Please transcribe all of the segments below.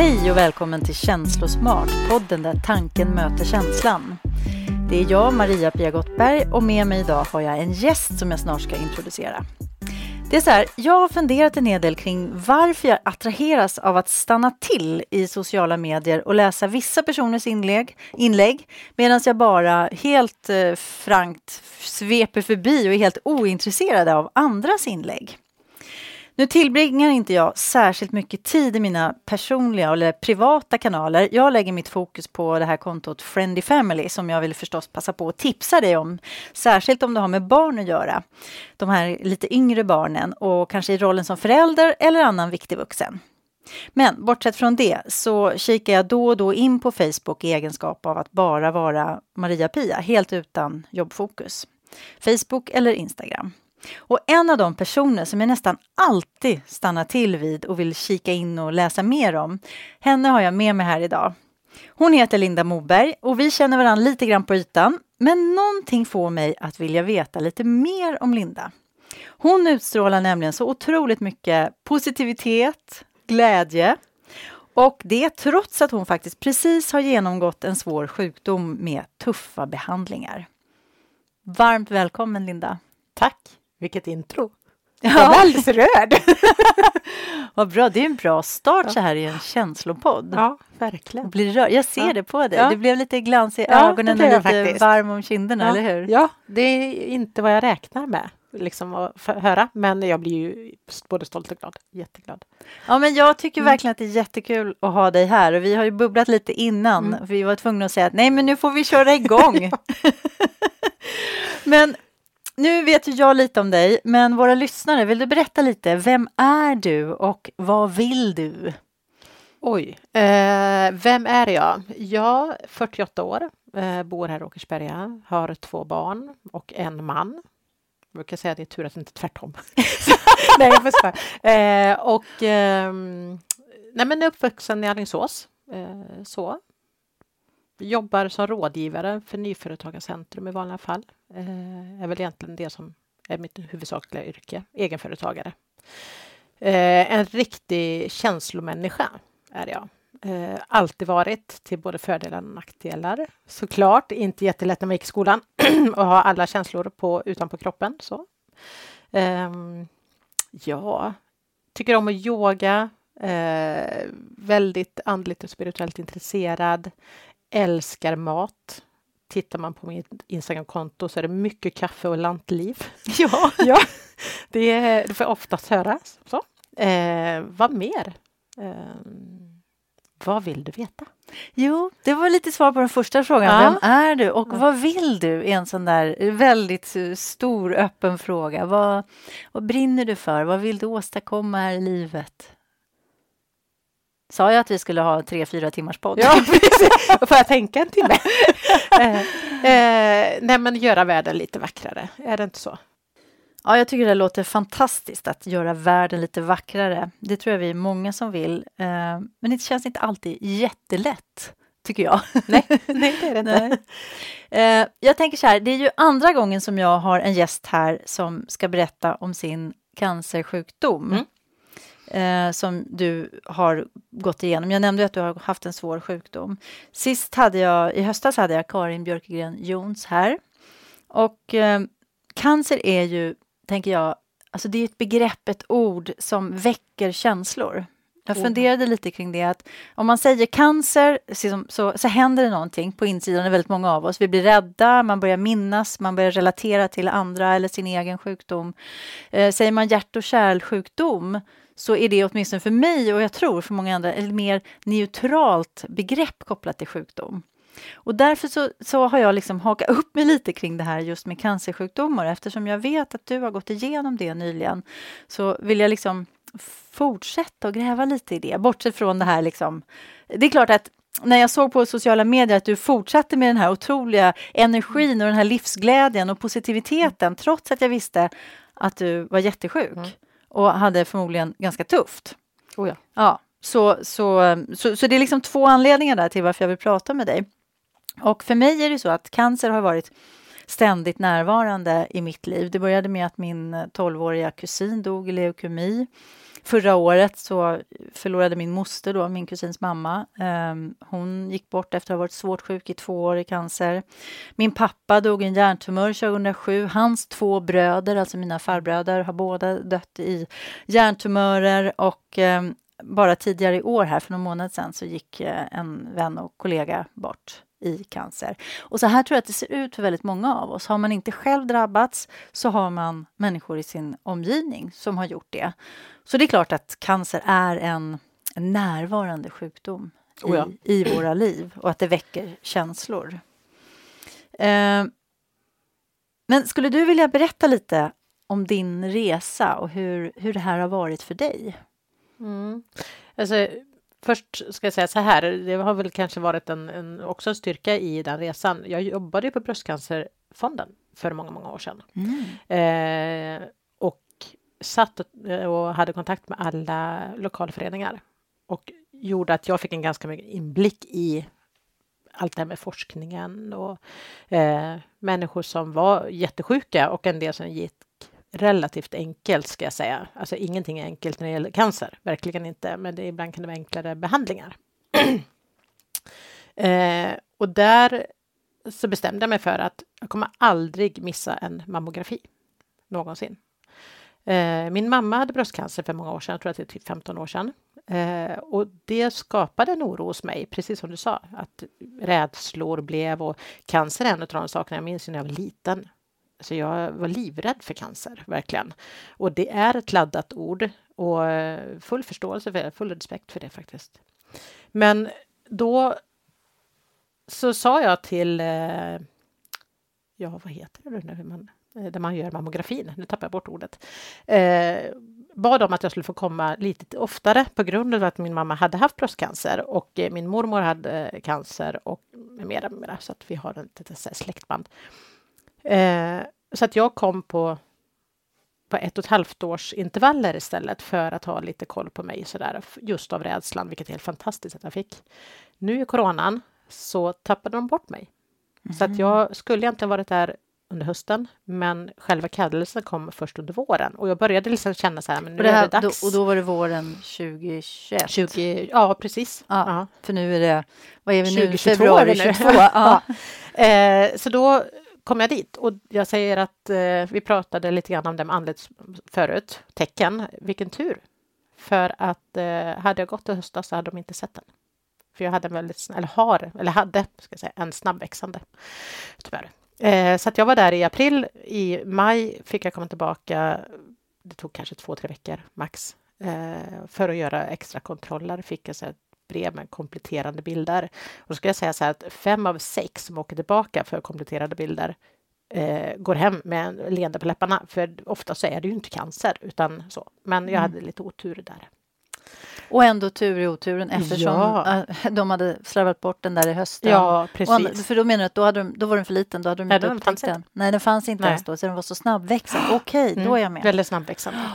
Hej och välkommen till Känslosmart, podden där tanken möter känslan. Det är jag, Maria-Pia Gottberg, och med mig idag har jag en gäst som jag snart ska introducera. Det är så här, jag har funderat en hel del kring varför jag attraheras av att stanna till i sociala medier och läsa vissa personers inlägg, inlägg medan jag bara helt eh, frankt sveper förbi och är helt ointresserad av andras inlägg. Nu tillbringar inte jag särskilt mycket tid i mina personliga eller privata kanaler. Jag lägger mitt fokus på det här kontot Friendly Family som jag vill förstås passa på att tipsa dig om. Särskilt om du har med barn att göra. De här lite yngre barnen och kanske i rollen som förälder eller annan viktig vuxen. Men bortsett från det så kikar jag då och då in på Facebook i egenskap av att bara vara Maria-Pia, helt utan jobbfokus. Facebook eller Instagram. Och en av de personer som jag nästan alltid stannar till vid och vill kika in och läsa mer om, henne har jag med mig här idag. Hon heter Linda Moberg och vi känner varandra lite grann på ytan, men någonting får mig att vilja veta lite mer om Linda. Hon utstrålar nämligen så otroligt mycket positivitet, glädje och det trots att hon faktiskt precis har genomgått en svår sjukdom med tuffa behandlingar. Varmt välkommen Linda! Tack! Vilket intro! Jag är alldeles rörd! Vad bra, det är en bra start ja. så här i en känslopodd. Ja, verkligen. Blir rör. Jag ser ja. det på dig. Ja. Det blev lite glans i ögonen och lite faktiskt. varm om kinderna, eller hur? Ja, det är inte vad jag räknar med liksom att höra, men jag blir ju både stolt och glad. Jätteglad. Ja, men jag tycker mm. verkligen att det är jättekul att ha dig här och vi har ju bubblat lite innan. Mm. Vi var tvungna att säga att nej, men nu får vi köra igång. men nu vet ju jag lite om dig, men våra lyssnare, vill du berätta lite? Vem är du och vad vill du? Oj, eh, vem är jag? Jag 48 år, eh, bor här i Åkersberga, har två barn och en man. Jag brukar säga att det är tur att det inte är tvärtom. nej, jag får eh, och eh, nej, men är uppvuxen i Alingsås. Eh, så. Jobbar som rådgivare för Nyföretagarcentrum i vanliga fall. Eh, är väl egentligen det som är mitt huvudsakliga yrke, egenföretagare. Eh, en riktig känslomänniska är jag. Eh, alltid varit till både fördelar och nackdelar. Såklart inte jättelätt när man gick i skolan och ha alla känslor på, utanpå kroppen. Så. Eh, ja, tycker om att yoga. Eh, väldigt andligt och spirituellt intresserad. Älskar mat tittar man på mitt Instagramkonto så är det mycket kaffe och lantliv. Ja, ja det, är, det får jag oftast höra. Så. Eh, vad mer? Eh, vad vill du veta? Jo, det var lite svar på den första frågan. Ja. Vem är du och ja. vad vill du? En sån där väldigt stor öppen fråga. Vad, vad brinner du för? Vad vill du åstadkomma här i livet? Sa jag att vi skulle ha tre, fyra timmars podd? Ja, precis. Får jag tänka en timme? eh, eh, nej, men göra världen lite vackrare, är det inte så? Ja, jag tycker det låter fantastiskt att göra världen lite vackrare. Det tror jag vi är många som vill. Eh, men det känns inte alltid jättelätt, tycker jag. Nej, nej det är det inte. Eh, jag tänker så här, det är ju andra gången som jag har en gäst här som ska berätta om sin cancersjukdom. Mm eh, som du har gått igenom. Jag nämnde att du har haft en svår sjukdom. Sist hade jag, i höstas hade jag Karin Björkegren Jons här. Och eh, cancer är ju, tänker jag, alltså det är ett begrepp, ett ord som väcker känslor. Jag funderade lite kring det att om man säger cancer så, så, så händer det någonting på insidan av väldigt många av oss. Vi blir rädda, man börjar minnas, man börjar relatera till andra eller sin egen sjukdom. Eh, säger man hjärt och kärlsjukdom så är det åtminstone för mig och jag tror för många andra ett mer neutralt begrepp kopplat till sjukdom. Och därför så, så har jag liksom hakat upp mig lite kring det här just med cancersjukdomar. Eftersom jag vet att du har gått igenom det nyligen så vill jag liksom fortsätta att gräva lite i det. Bortsett från det här liksom. Det är klart att när jag såg på sociala medier att du fortsatte med den här otroliga energin och den här livsglädjen och positiviteten trots att jag visste att du var jättesjuk. Mm och hade förmodligen ganska tufft. Oh ja. Ja, så, så, så, så det är liksom två anledningar där till varför jag vill prata med dig. Och för mig är det så att cancer har varit ständigt närvarande i mitt liv. Det började med att min 12-åriga kusin dog i leukemi förra året så förlorade min moster, då, min kusins mamma. Ehm, hon gick bort efter att ha varit svårt sjuk i två år i cancer. Min pappa dog i en hjärntumör 2007. Hans två bröder, alltså mina farbröder, har båda dött i hjärntumörer och ehm, bara tidigare i år, här för någon månad sedan, så gick eh, en vän och kollega bort i cancer. Och så här tror jag att det ser ut för väldigt många av oss. Har man inte själv drabbats så har man människor i sin omgivning som har gjort det. Så det är klart att cancer är en, en närvarande sjukdom i, oh ja. i våra liv och att det väcker känslor. Eh, men skulle du vilja berätta lite om din resa och hur, hur det här har varit för dig? Mm. Alltså, Först ska jag säga så här, det har väl kanske varit en, en också en styrka i den resan. Jag jobbade på Bröstcancerfonden för många, många år sedan. Mm. Eh, och satt och hade kontakt med alla lokalföreningar och gjorde att jag fick en ganska mycket inblick i allt det här med forskningen och eh, människor som var jättesjuka och en del som gick relativt enkelt ska jag säga. Alltså ingenting är enkelt när det gäller cancer, verkligen inte, men det, ibland kan det vara enklare behandlingar. eh, och där så bestämde jag mig för att jag kommer aldrig missa en mammografi någonsin. Eh, min mamma hade bröstcancer för många år sedan, jag tror att det är typ 15 år sedan. Eh, och det skapade en oro hos mig, precis som du sa, att rädslor blev och cancer är en av de sakerna jag minns när jag var liten. Så jag var livrädd för cancer, verkligen. Och det är ett laddat ord och eh, full förståelse för det, full respekt för det faktiskt. Men då så sa jag till, eh, ja vad heter det nu, man, eh, där man gör mammografin, nu tappar jag bort ordet, eh, bad om att jag skulle få komma lite oftare på grund av att min mamma hade haft bröstcancer och min mormor hade cancer och med mera, med mera så att vi har ett litet släktband. Eh, så att jag kom på, på ett och ett halvt års intervaller istället för att ha lite koll på mig sådär, just av rädslan, vilket är helt fantastiskt att jag fick. Nu i coronan så tappade de bort mig. Mm. Så att mhm. jag skulle egentligen varit där under hösten, men själva kallelsen kom först under våren och jag började liksom känna så här, men nu här, är det dags. Då, och då var det våren 2021? 20, ja, precis. Ja, ja. För nu är det, vad är vi nu, 2022 februari 22? ja. Eh, så då kom jag dit och jag säger att eh, vi pratade lite grann om det med andligt förut, tecken. Vilken tur! För att eh, hade jag gått i höstas så hade de inte sett den. För jag hade en väldigt, eller har, eller hade, ska jag säga, en snabbväxande. Tyvärr. Eh, så att jag var där i april. I maj fick jag komma tillbaka. Det tog kanske två, tre veckor max. Eh, för att göra extra kontroller fick jag så här, brev med kompletterande bilder. Och då ska jag säga så här att fem av sex som åker tillbaka för kompletterade bilder eh, går hem med en leende på läpparna. För ofta så är det ju inte cancer utan så. Men jag mm. hade lite otur där. Och ändå tur i oturen eftersom ja. Äh, de hade slarvat bort den där i hösten. Ja, precis. För då menar du att då, hade de, då var den för liten, då hade de inte upptäckt den? Nej, den fanns inte Nej. ens då, så den var så snabbväxande. Okej, okay, mm. då är jag med. Väldigt snabbväxande.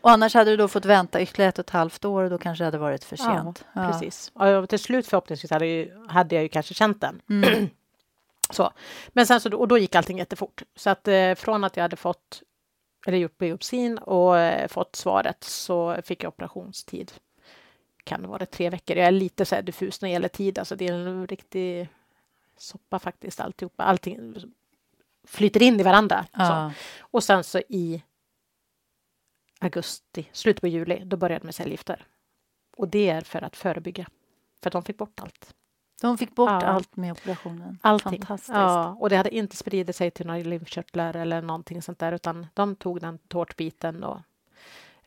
Och annars hade du då fått vänta ytterligare ett och ett halvt år och då kanske det hade varit för sent. Ja, ja. precis. Och till slut förhoppningsvis hade, ju, hade jag ju kanske känt den. Mm. så. Men sen så, och då gick allting jättefort. Så att eh, från att jag hade fått, eller gjort biopsin och eh, fått svaret så fick jag operationstid. Kan det vara tre veckor. Jag är lite så här diffus när det gäller tid, alltså det är en riktig soppa faktiskt alltihopa. Allting flyter in i varandra. Ja. Och sen så i augusti, slutet på juli, då började med cellgifter. Och det är för att förebygga, för att de fick bort allt. De fick bort ja. allt med operationen? Allting. Fantastiskt. Ja, och det hade inte spridit sig till några lymfkörtlar eller någonting sånt där, utan de tog den tårtbiten och,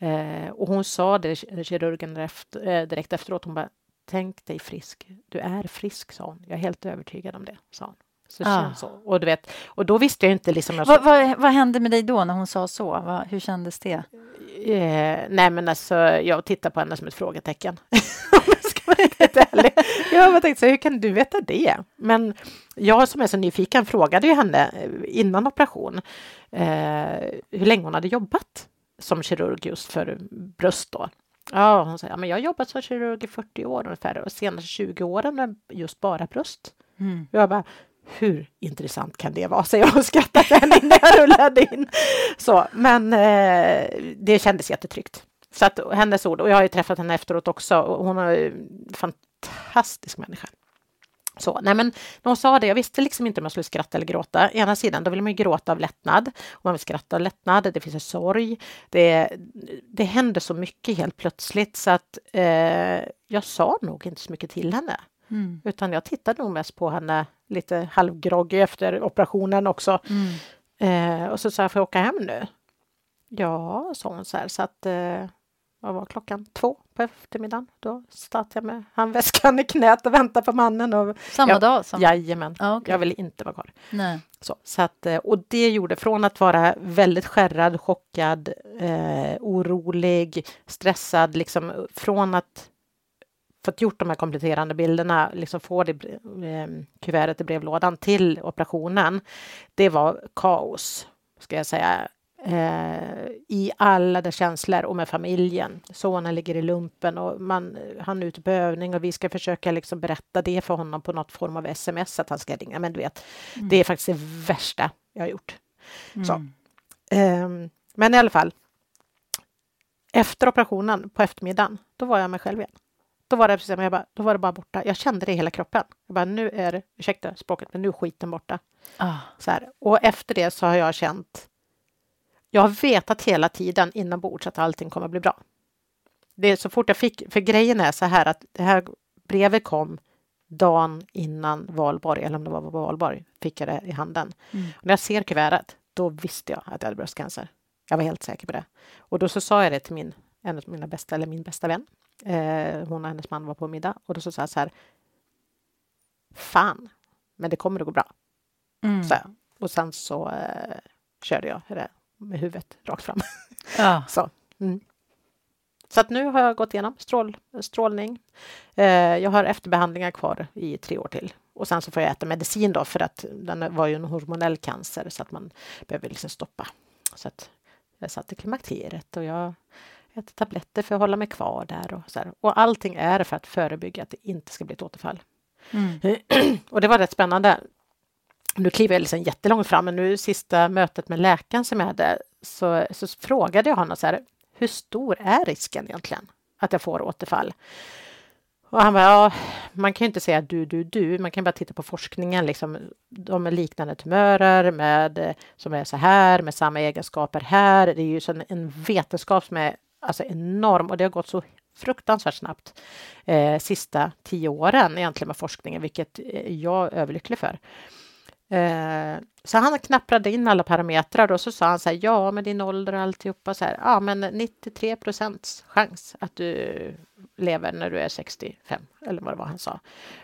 eh, och hon sa det, kirurgen efter, eh, direkt efteråt, hon bara Tänk dig frisk. Du är frisk, sa hon. Jag är helt övertygad om det, sa hon. Så ah. så. Och, du vet, och då visste jag inte... Liksom, vad, vad, vad, hände med dig då när hon sa så? Vad, hur kändes det? Eh, nej, men alltså, jag tittar på henne som ett frågetecken. jag tänkte så hur kan du veta det? Men jag som är så nyfiken frågade ju henne eh, innan operation eh, hur länge hon hade jobbat som kirurg just för bröst då. Ja, hon säger, men jag har jobbat som kirurg i 40 år ungefär och senaste 20 åren just bara bröst. Mm. Jag bara, hur intressant kan det vara? Så jag skrattade henne innan jag rullade in. Så, men eh, det kändes jättetryggt. Så att hennes ord, och jag har ju träffat henne efteråt också, och hon är en fantastisk människa. Så, nej men när hon sa det, jag visste liksom inte om jag skulle skratta eller gråta. Ena sidan, då vill man ju gråta av lättnad. Och man vill skratta av lättnad, det finns en sorg. Det, det händer så mycket helt plötsligt så att eh, jag sa nog inte så mycket till henne. Mm. Utan jag tittade nog mest på henne lite halvgroggig efter operationen också. Mm. Eh, och så sa jag, får jag åka hem nu? Ja, sa hon så här, så att eh, vad var klockan? Två på eftermiddagen. Då satt jag med handväskan i knät och väntade på mannen. Och Samma jag, dag? Som... Jajamän. Ah, okay. Jag ville inte vara kvar. Nej. Så, så att, eh, och det gjorde från att vara väldigt skärrad, chockad, eh, orolig, stressad, liksom från att fått gjort de här kompletterande bilderna, liksom få det eh, kuvertet i brevlådan till operationen. Det var kaos, ska jag säga eh, i alla dess känslor och med familjen. Sonen ligger i lumpen och man, han är ute på övning och vi ska försöka liksom berätta det för honom på något form av sms att han ska ringa. Men du vet, mm. det är faktiskt det värsta jag har gjort. Mm. Så. Eh, men i alla fall. Efter operationen på eftermiddagen, då var jag mig själv igen. Då var det precis jag bara, då var det bara borta. Jag kände det i hela kroppen. Jag bara, nu är det, ursäkta språket, men nu är skiten borta. Ah. Så här. Och efter det så har jag känt jag har vetat hela tiden inombords att allting kommer att bli bra. Det är så fort jag fick, för grejen är så här att det här brevet kom dagen innan valborg, eller om det var valborg, fick jag det i handen. Mm. Och när jag ser kuvertet, då visste jag att jag hade bröstcancer. Jag var helt säker på det. Och då så sa jag det till min, en av mina bästa, eller min bästa vän. Eh, hon och hennes man var på middag och då så sa jag så här. Fan, men det kommer att gå bra. Mm. Så, och sen så eh, körde jag det med huvudet rakt fram. Ja. så. Mm. Så att nu har jag gått igenom strål, strålning. Eh, jag har efterbehandlingar kvar i tre år till. Och sen så får jag äta medicin då för att den var ju en hormonell cancer så att man behöver liksom stoppa. Så att jag i klimakteriet och jag äter tabletter för att hålla mig kvar där och så här. Och allting är för att förebygga att det inte ska bli ett återfall. Mm. och det var rätt spännande nu kliver jag liksom jättelångt fram, men nu sista mötet med läkaren som jag hade så, så frågade jag honom så här, hur stor är risken egentligen att jag får återfall? Och han bara, ja, man kan ju inte säga du, du, du, man kan bara titta på forskningen, liksom, de är liknande tumörer med, som är så här, med samma egenskaper här. Det är ju en vetenskap som är alltså enorm och det har gått så fruktansvärt snabbt eh, sista tio åren egentligen med forskningen, vilket eh, jag är överlycklig för. Eh, så han knapprade in alla parametrar och så sa han så här, ja, med din ålder och alltihopa så här, ja, men 93 procents chans att du lever när du är 65 eller vad det var han sa.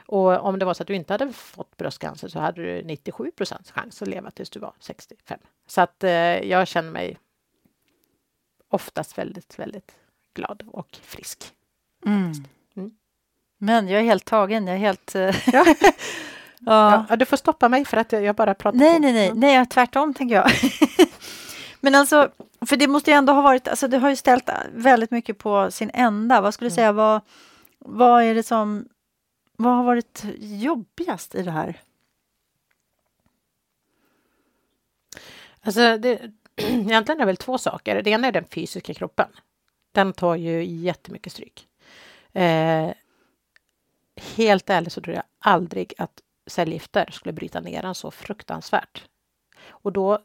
Och om det var så att du inte hade fått bröstcancer så hade du 97 procents chans att leva tills du var 65. Så att eh, jag känner mig oftast väldigt, väldigt glad och frisk. Mm. Mm. Men jag är helt tagen, jag är helt... Eh, Ja. ja. du får stoppa mig för att jag bara pratar Nej, på. nej, nej, nej, tvärtom tänker jag. Men alltså, för det måste ju ändå ha varit, alltså det har ju ställt väldigt mycket på sin ända. Vad skulle du mm. säga, vad, vad är det som, vad har varit jobbigast i det här? Alltså, det, egentligen är det väl två saker. Det ena är den fysiska kroppen. Den tar ju jättemycket stryk. Eh, helt ärligt så tror jag aldrig att cellgifter skulle bryta ner den så fruktansvärt. Och då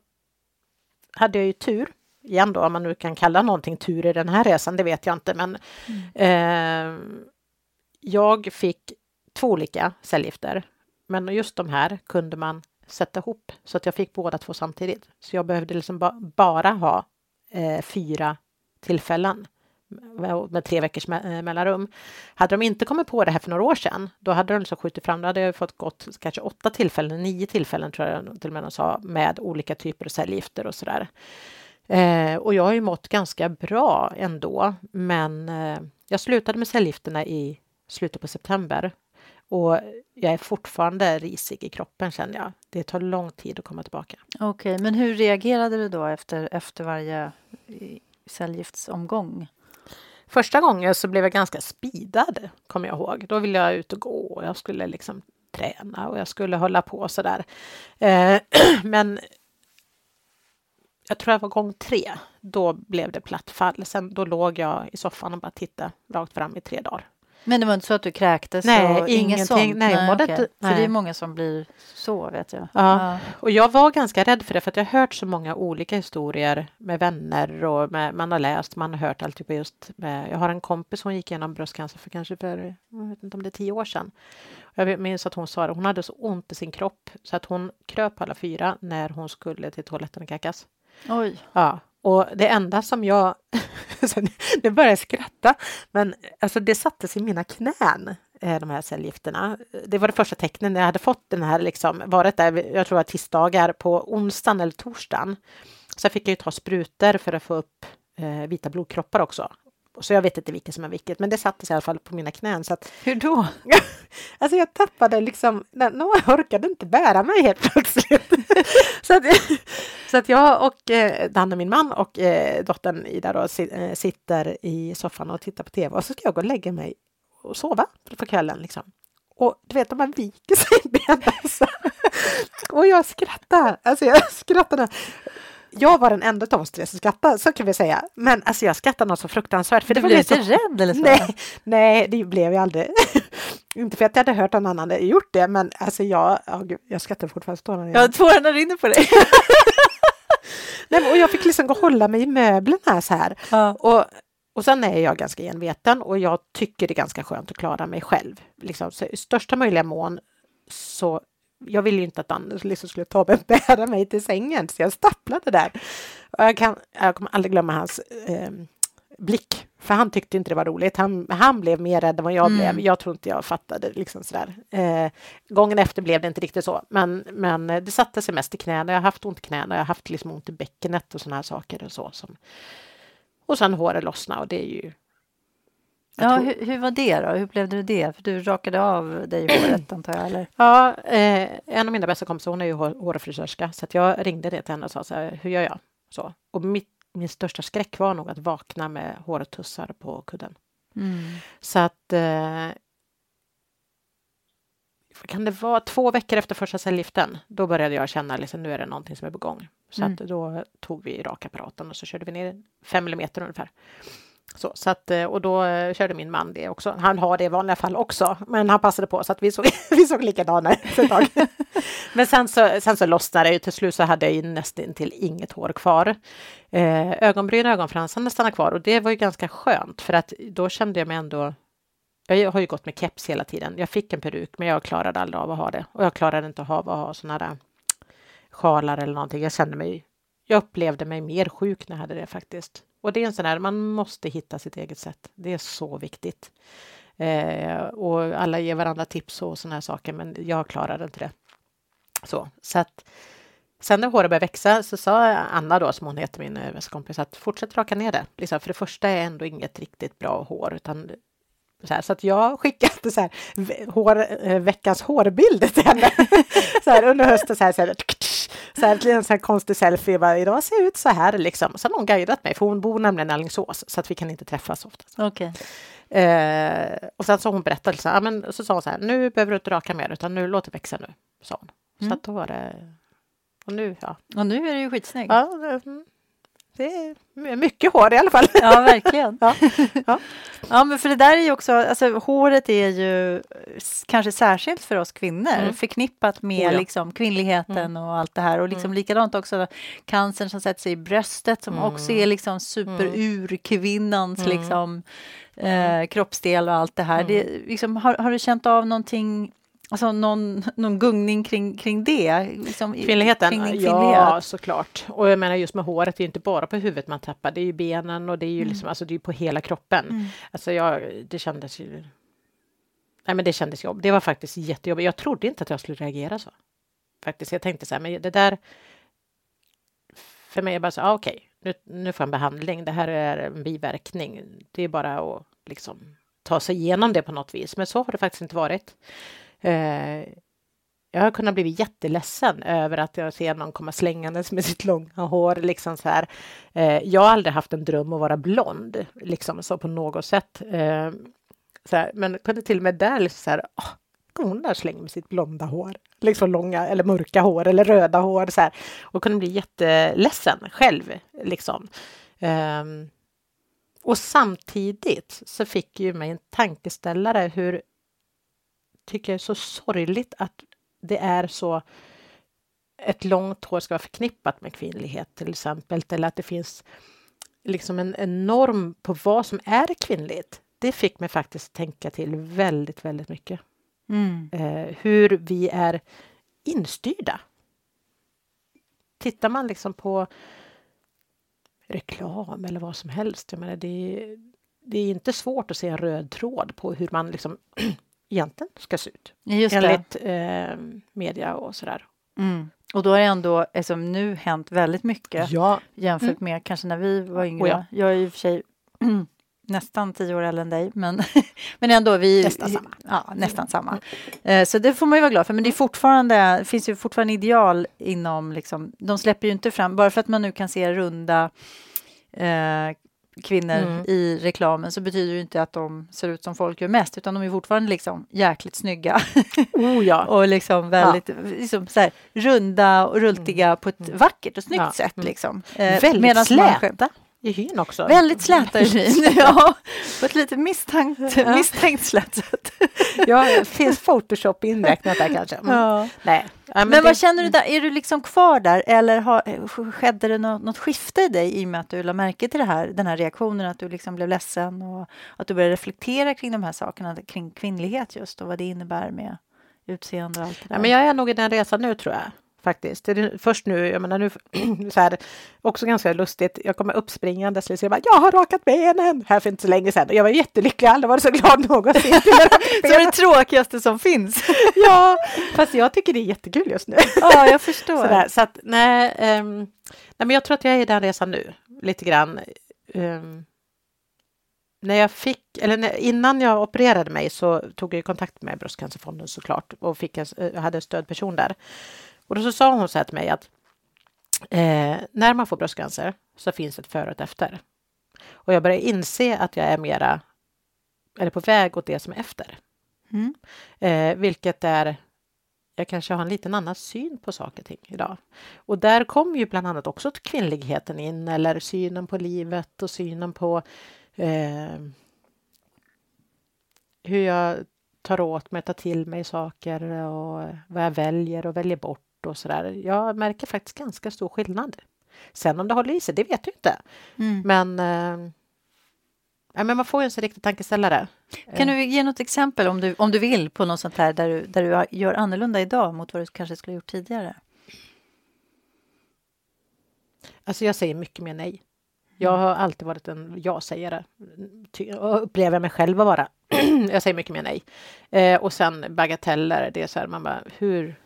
hade jag ju tur, igen då, om man nu kan kalla någonting tur i den här resan, det vet jag inte, men mm. eh, jag fick två olika cellgifter, men just de här kunde man sätta ihop så att jag fick båda två samtidigt. Så jag behövde liksom ba bara ha eh, fyra tillfällen med tre veckors me eh, mellanrum. Hade de inte kommit på det här för några år sedan, då hade de liksom skjutit fram, då hade jag fått gått kanske åtta tillfällen, nio tillfällen tror jag till och med de sa, med olika typer av cellgifter och sådär. Eh, och jag har ju mått ganska bra ändå, men eh, jag slutade med cellgifterna i slutet på september och jag är fortfarande risig i kroppen känner jag. Det tar lång tid att komma tillbaka. Okej, okay, men hur reagerade du då efter, efter varje cellgiftsomgång? Första gången så blev jag ganska spidad, kommer jag ihåg. Då ville jag ut och gå och jag skulle liksom träna och jag skulle hålla på så där. Eh, men jag tror jag var gång tre, då blev det platt fall. Sen då låg jag i soffan och bara tittade rakt fram i tre dagar. Men det var inte så att du kräktes? Nej, ingenting. Sånt. Nej, nej, okay. inte- För det är nej. många som blir så, vet jag. Ja. Och jag var ganska rädd för det, för att jag har hört så många olika historier med vänner och med, man har läst, man har hört allt. Typ just med, jag har en kompis, hon gick igenom bröstcancer för kanske för, jag vet inte om det är tio år sedan. Jag minns att hon sa det, hon hade så ont i sin kropp så att hon kröp på alla fyra när hon skulle till toaletten och kackas. Oj. Ja, och det enda som jag... nu- börjar jag skratta, men alltså det sattes i mina knän, eh, de här cellgifterna. Det var det första tecknen. Jag hade fått den här, liksom, varit där, jag tror att tisdagar, på onsdagen eller torsdagen. Så fick jag ju ta sprutor för att få upp eh, vita blodkroppar också. Så jag vet inte vilket som är vilket, men det sattes i alla fall på mina knän. Så att, Hur då? Alltså jag tappade liksom, jag orkade inte bära mig helt plötsligt. så, att, så att jag och eh, Danne, min man och eh, dottern Ida då, si, eh, sitter i soffan och tittar på tv och så ska jag gå och lägga mig och sova för kvällen. Liksom. Och du vet, man viker sig i benen. och jag skrattar, alltså jag skrattade. Jag var den enda av oss tre som skrattade, så kan vi säga. Men alltså jag skrattade något så fruktansvärt. För Du det blev så- inte rädd eller så? Nej, nej, det blev jag aldrig. inte för att jag hade hört någon annan gjort det, men alltså jag, ja, gud, jag skrattar fortfarande. Där Ja, tårarna rinner på dig. nej, och jag fick liksom gå och hålla mig i möblerna så här. Ja. Och, och sen är jag ganska enveten och jag tycker det är ganska skönt att klara mig själv. Liksom, så i största möjliga mån så jag ville ju inte att Anders liksom skulle ta mig bära mig till sängen, så jag stapplade där. Och jag, kan, jag kommer aldrig glömma hans eh, blick, för han tyckte inte det var roligt. Han, han blev mer rädd än vad jag Mm. blev. Jag tror inte jag fattade liksom sådär. Eh, gången efter blev det inte riktigt så, men, men det satte sig mest i knäna. Jag har haft ont i knäna, jag har haft liksom ont i bäckenet och sådana här saker och så. Som, och sen håret lossnade och det är ju... jag Ja, hur, hur var det då? Hur blev det det? För du rakade av dig håret antar jag, eller? Ja, eh, en av mina bästa kompisar, hon är ju hår- hårfrisörska, så att jag ringde det till henne och sa så här, hur gör jag? Så. Och mitt, min största skräck var nog att vakna med hårtussar på kudden. Mm. Så att eh, kan det vara två veckor efter första cellgiften, då började jag känna liksom, nu är det någonting som är på gång. Så Mm. att då tog vi rakapparaten och så körde vi ner fem millimeter ungefär. Så, så att, eh, och då eh, körde min man det också. Han har det i vanliga fall också, men han passade på så att vi såg, vi såg likadana ut ett tag. men sen så, sen så lossnade det ju. Till slut så hade jag ju nästan till inget hår kvar. Eh, ögonbryn och ögonfransarna stannade kvar och det var ju ganska skönt för att då kände jag mig ändå jag har ju gått med keps hela tiden. Jag fick en peruk, men jag klarade aldrig av att ha det. Och jag klarade inte av att ha såna där sjalar eller någonting. Jag kände mig, jag upplevde mig mer sjuk när jag hade det faktiskt. Och det är en sån här, man måste hitta sitt eget sätt. Det är så viktigt. Eh, och alla ger varandra tips och såna här saker, men jag klarade inte det. Så, så att Sen när håret började växa så sa Anna då, som hon heter, min eh, kompis, att fortsätt raka ner det. Liksom, för det första är ändå inget riktigt bra hår, utan så, här, så att jag skickade så här, hår, eh, veckans hårbilder till henne. så här, under hösten så här, så här, så här, en sån här konstig selfie. Bara, Idag ser jag ut så här liksom. Så har hon guidat mig, för hon bor nämligen i Alingsås, så att vi kan inte träffas oftast. Okej. Eh, och sen så hon berättat, så, här, men, så sa hon så här, nu behöver du inte raka mer, utan nu låt det växa nu, sa hon. Så Mm. att då var det, och nu, ja. Och nu är du ju skitsnygg. ja mm, det är my- mycket hår i alla fall. Ja, verkligen. Ja. Ja. ja, men för det där är ju också, alltså håret är ju kanske särskilt för oss kvinnor, Mm. förknippat med Oh ja. liksom kvinnligheten och allt det här och liksom Mm. likadant också cancern som sätter sig i bröstet som Mm. också är liksom superurkvinnans Mm. liksom eh, kroppsdel och allt det här. Mm. Det, liksom, har, har du känt av någonting Alltså någon, någon gungning kring, kring det? Liksom, Kvinnligheten? Kring Ja, såklart. Och jag menar just med håret, det är inte bara på huvudet man tappar, det är ju benen och det är ju Mm. liksom, alltså det är på hela kroppen. Mm. Alltså jag, det kändes ju... Nej men det kändes jobb. Det var faktiskt jättejobbigt. Jag trodde inte att jag skulle reagera så. Faktiskt, jag tänkte så här, men det där... För mig är bara så, ah, okej, nu, nu får jag en behandling. Det här är en biverkning. Det är bara att liksom ta sig igenom det på något vis. Men så har det faktiskt inte varit. Eh, jag har kunnat bli jätteledsen över att jag ser någon komma slängandes med sitt långa hår. Liksom så här. Eh, jag har aldrig haft en dröm att vara blond, liksom så på något sätt. Eh, så här, men kunde till och med där liksom så här, åh, kom hon där och med sitt blonda hår. Liksom långa eller mörka hår eller röda hår så här. Och kunde bli jätteledsen själv liksom. Um, och samtidigt så fick ju mig en tankeställare hur tycker är så sorgligt att det är så ett långt hår ska vara förknippat med kvinnlighet till exempel eller att det finns liksom en, en norm på vad som är kvinnligt. Det fick mig faktiskt tänka till väldigt, väldigt mycket. Mm. Eh, hur vi är instyrda. Tittar man liksom på reklam eller vad som helst, jag menar det, det är inte svårt att se en röd tråd på hur man liksom egentligen ska se ut. Just enligt eh, media och sådär. Mm. Och då har det ändå liksom, nu hänt väldigt mycket ja. jämfört mm. med kanske när vi var yngre. Oh ja. Jag är i och för sig nästan tio år äldre än dig, men, men ändå. Vi, nästan samma. Ja, nästan samma. Mm. Så det får man ju vara glad för. Men det är fortfarande, det finns ju fortfarande ideal inom, liksom, de släpper ju inte fram, bara för att man nu kan se runda eh, kvinnor mm. i reklamen så betyder det inte att de ser ut som folk gör mest utan de är fortfarande liksom jäkligt snygga. Oh, ja. och liksom väldigt ja. liksom så här, runda och rultiga mm. på ett mm. vackert och snyggt ja. sätt. Mm. Liksom. Eh, väldigt släta i hyn också. Väldigt släta i hyn, ja. På ett lite misstänkt, ja. misstänkt slätt sätt. ja, det finns Photoshop inräknat där kanske. Mm. Ja. Nej. Ja, men, men vad känner du där? Är du liksom kvar där eller har, skedde det något, något skifte i dig i och med att du lade märke till det här, den här reaktionen, att du liksom blev ledsen och att du började reflektera kring de här sakerna, kring kvinnlighet just och vad det innebär med utseende och allt det där? Ja, men jag är nog i den resan nu tror jag faktiskt. Det är först nu, jag menar nu, så här, också ganska lustigt, jag kommer uppspringande så jag bara, jag har rakat benen här för inte så länge sedan. Jag var jättelycklig, jag aldrig varit så glad någonsin. så det tråkigaste som finns. ja, fast jag tycker det är jättekul just nu. ja, jag förstår. Sådär, så att, nej, um, nej, men jag tror att jag är i den resan nu, lite grann. Um, när jag fick, eller när, innan jag opererade mig så tog jag kontakt med Bröstcancerfonden såklart och fick en, hade en stödperson där. Och då så sa hon så här till mig att eh, när man får bröstcancer så finns ett före och ett efter. Och jag börjar inse att jag är mera, eller på väg åt det som är efter. Mm. Eh, vilket är, jag kanske har en liten annan syn på saker och ting idag. Och där kommer ju bland annat också kvinnligheten in, eller synen på livet och synen på eh, hur jag tar åt mig, tar till mig saker och vad jag väljer och väljer bort och sådär. Jag märker faktiskt ganska stor skillnad. Sen om det håller i sig, det vet jag inte. Mm. Men, eh, ja, men man får ju en så riktig tankeställare. Kan du ge något exempel om du, om du vill på något sånt här där du, där du gör annorlunda idag mot vad du kanske skulle ha gjort tidigare? Alltså jag säger mycket mer nej. Jag har alltid varit en ja-sägare. Upplever mig själv att vara. jag säger mycket mer nej. Eh, och sen bagateller, det är så här, man bara, hur,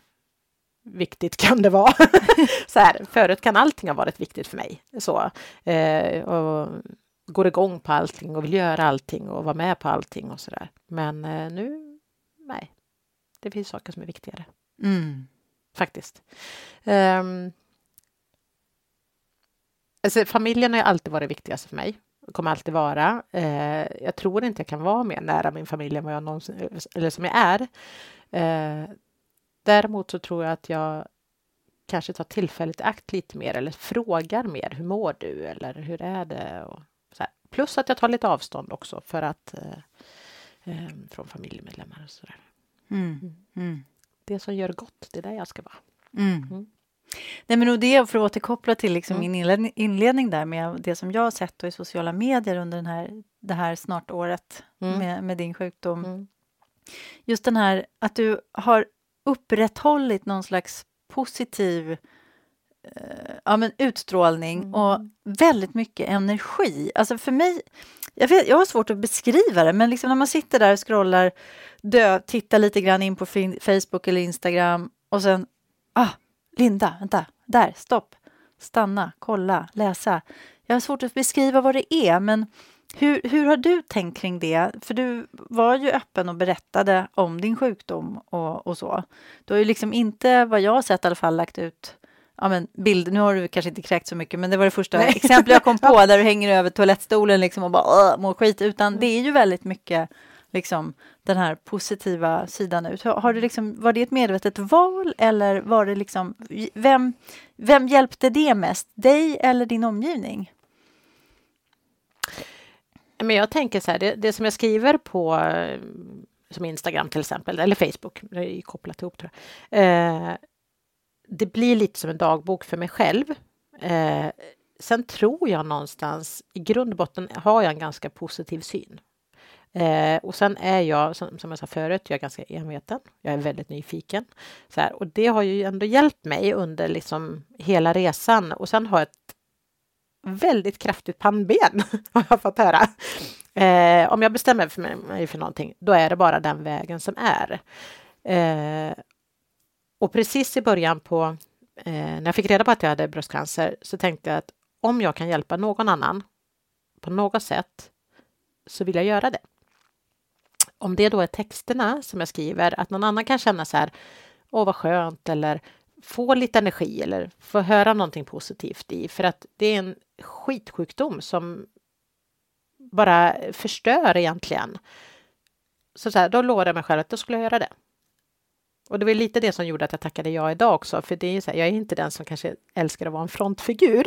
viktigt kan det vara? så här, förut kan allting ha varit viktigt för mig. Så, eh, och går igång på allting och vill göra allting och vara med på allting och så där. Men eh, nu, nej. Det finns saker som är viktigare. Mm. Faktiskt. Um, alltså, familjen har alltid varit viktigast för mig. Kommer alltid vara. Eh, jag tror inte jag kan vara mer nära min familj än vad jag någonsin, eller som jag är. Eh, Däremot så tror jag att jag kanske tar tillfället i akt lite mer eller frågar mer. Hur mår du? Eller hur är det? Och så här. Plus att jag tar lite avstånd också för att eh, eh från familjemedlemmar och sådär. Mm. Mm. mm. Det som gör gott, det är där jag ska vara. Mm. mm. Nej, men och det, för att återkoppla till liksom mm. min inledning, där med det som jag har sett i sociala medier under den här, det här snart året med, med din sjukdom. Just den här att du har upprätthållit någon slags positiv eh, ja, men utstrålning mm. och väldigt mycket energi. Alltså för mig, jag, vet, jag har svårt att beskriva det, men liksom när man sitter där och scrollar, dö, tittar lite grann in på Facebook eller Instagram och sen, ah, Linda, vänta, där, stopp, stanna, kolla, läsa. Jag har svårt att beskriva vad det är, men hur, hur har du tänkt kring det? För du var ju öppen och berättade om din sjukdom och, och så. Du har ju liksom inte, vad jag har sett i alla fall, lagt ut ja, men bild, nu har du kanske inte kräkt så mycket, men det var det första Nej. exempel jag kom på, där du hänger över toalettstolen liksom och bara mår skit, utan mm. det är ju väldigt mycket liksom, den här positiva sidan ut? Har det liksom, var det ett medvetet val eller var det liksom, vem, vem hjälpte det mest? Dig eller din omgivning? Men jag tänker så här, det, det som jag skriver på eh, som Instagram till exempel, eller Facebook, det är kopplat ihop tror jag. Eh, det blir lite som en dagbok för mig själv. Eh, sen tror jag någonstans, i grund och botten har jag en ganska positiv syn. Eh, och sen är jag, som, som, jag sa förut, jag är ganska enveten. Jag är väldigt nyfiken. Så här, och det har ju ändå hjälpt mig under liksom hela resan. Och sen har jag väldigt kraftigt pannben, har jag fått höra. Eh, om jag bestämmer för mig för någonting, då är det bara den vägen som är. Eh, och precis i början på, eh, när jag fick reda på att jag hade bröstcancer, så tänkte jag att om jag kan hjälpa någon annan på något sätt, så vill jag göra det. Om det då är texterna som jag skriver, att någon annan kan känna så här, åh vad skönt, eller få lite energi eller få höra någonting positivt i, för att det är en skitsjukdom som bara förstör egentligen. Så, så här, då lovade jag mig själv att då skulle jag göra det. Och det var lite det som gjorde att jag tackade ja idag också, för det är så här, jag är inte den som kanske älskar att vara en frontfigur,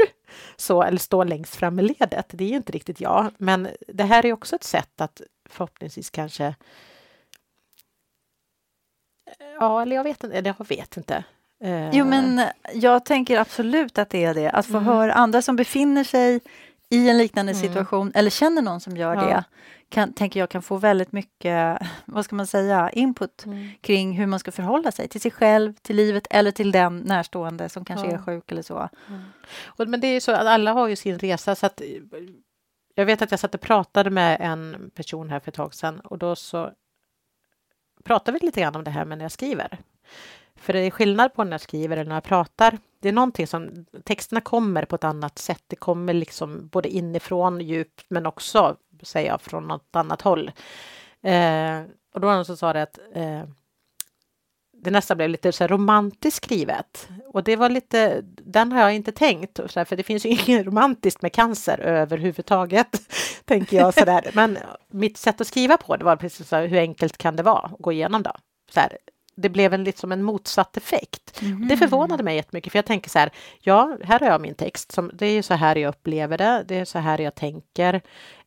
så, eller stå längst fram i ledet. Det är ju inte riktigt jag, men det här är också ett sätt att förhoppningsvis kanske Ja, eller jag vet inte. Jag vet inte. Jo, men jag tänker absolut att det är det. Att få mm. höra andra som befinner sig i en liknande mm. situation eller känner någon som gör ja. det kan, tänker jag kan få väldigt mycket, vad ska man säga, input mm. kring hur man ska förhålla sig till sig själv, till livet eller till den närstående som kanske ja. är sjuk eller så. Mm. Och, men det är ju så att alla har ju sin resa så att jag vet att jag satt och pratade med en person här för ett tag sedan och då så pratade vi lite grann om det här med när jag skriver. För det är skillnad på när jag skriver eller när jag pratar. Det är någonting som texterna kommer på ett annat sätt. Det kommer liksom både inifrån djupt men också, säger jag, från något annat håll. Eh, och då var det någon som sa det att eh, det nästan blev lite så romantiskt skrivet. Och det var lite, den har jag inte tänkt, så här, för det finns ju inget romantiskt med cancer överhuvudtaget, tänker jag sådär. Men mitt sätt att skriva på det var precis så här, hur enkelt kan det vara att gå igenom då? Så här, det blev en, liksom en motsatt effekt. Mm. Det förvånade mig jättemycket, för jag tänker så här, ja, här har jag min text, som, det är så här jag upplever det, det är så här jag tänker,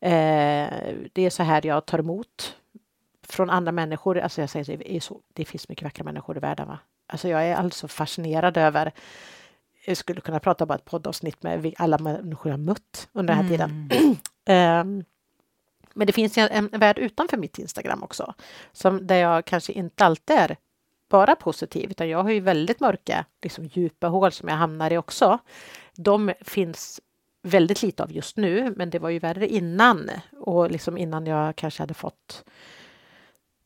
eh, det är så här jag tar emot från andra människor. Alltså jag säger, det, är så, det finns mycket vackra människor i världen. Va? Alltså jag är alltså fascinerad över jag skulle kunna prata bara ett poddavsnitt med alla människor jag mött under den här mm. tiden. um, men det finns en, en värld utanför mitt Instagram också, som, där jag kanske inte alltid är bara positiv, utan jag har ju väldigt mörka, liksom djupa hål som jag hamnar i också. De finns väldigt lite av just nu, men det var ju värre innan och liksom innan jag kanske hade fått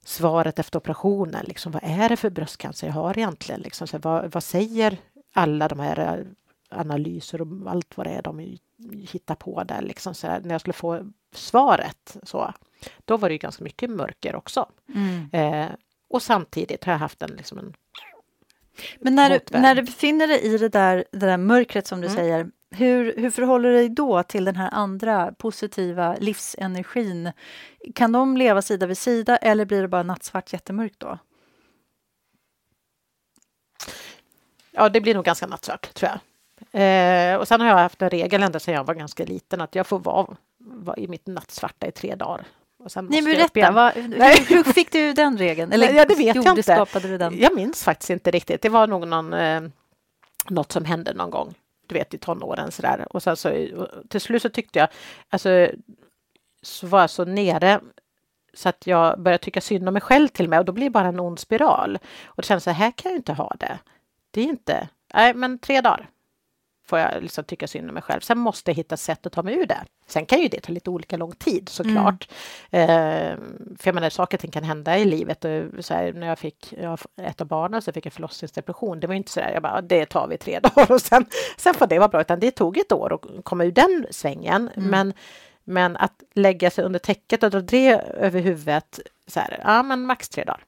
svaret efter operationen. Liksom, vad är det för bröstcancer jag har egentligen? Liksom, så vad, vad säger alla de här eh, analyser och allt vad det är de hittar på där. Liksom, så här, när jag skulle få svaret så, då var det ju ganska mycket mörker också. Mm. Eh, och samtidigt har jag haft en, liksom en Men när du, när du befinner dig i det där, det där mörkret som du mm. säger, hur, hur förhåller du dig då till den här andra positiva livsenergin? Kan de leva sida vid sida eller blir det bara nattsvart jättemörkt då? Ja, det blir nog ganska nattsvart, tror jag. Eh, och sen har jag haft en regel ända sedan jag var ganska liten att jag får vara, vara i mitt nattsvarta i tre dagar. Och sen Nej, men berätta, vad, hur, hur, fick du den regeln? Eller ja, det vet jag inte. Skapade du den? Jag minns faktiskt inte riktigt. Det var nog någon, eh, något som hände någon gång, du vet i tonåren sådär. Och sen så till slut så tyckte jag, alltså så var jag så nere så att jag började tycka synd om mig själv till och med och då blir det bara en ond spiral. Och det kändes så här kan jag inte ha det. Det är inte, nej men tre dagar får jag liksom tycka synd om mig själv. Sen måste jag hitta sätt att ta mig ur det. Sen kan ju det ta lite olika lång tid såklart. Mm. Eh, för jag menar, saker och ting kan hända i livet. Och så här, när jag fick jag, ett av barnen så fick jag förlossningsdepression. Det var inte så där, jag bara, det tar vi tre dagar och sen, sen får det vara bra. Utan det tog ett år att komma ur den svängen. Mm. Men, men att lägga sig under täcket och dra det över huvudet, så här, ja men max tre dagar.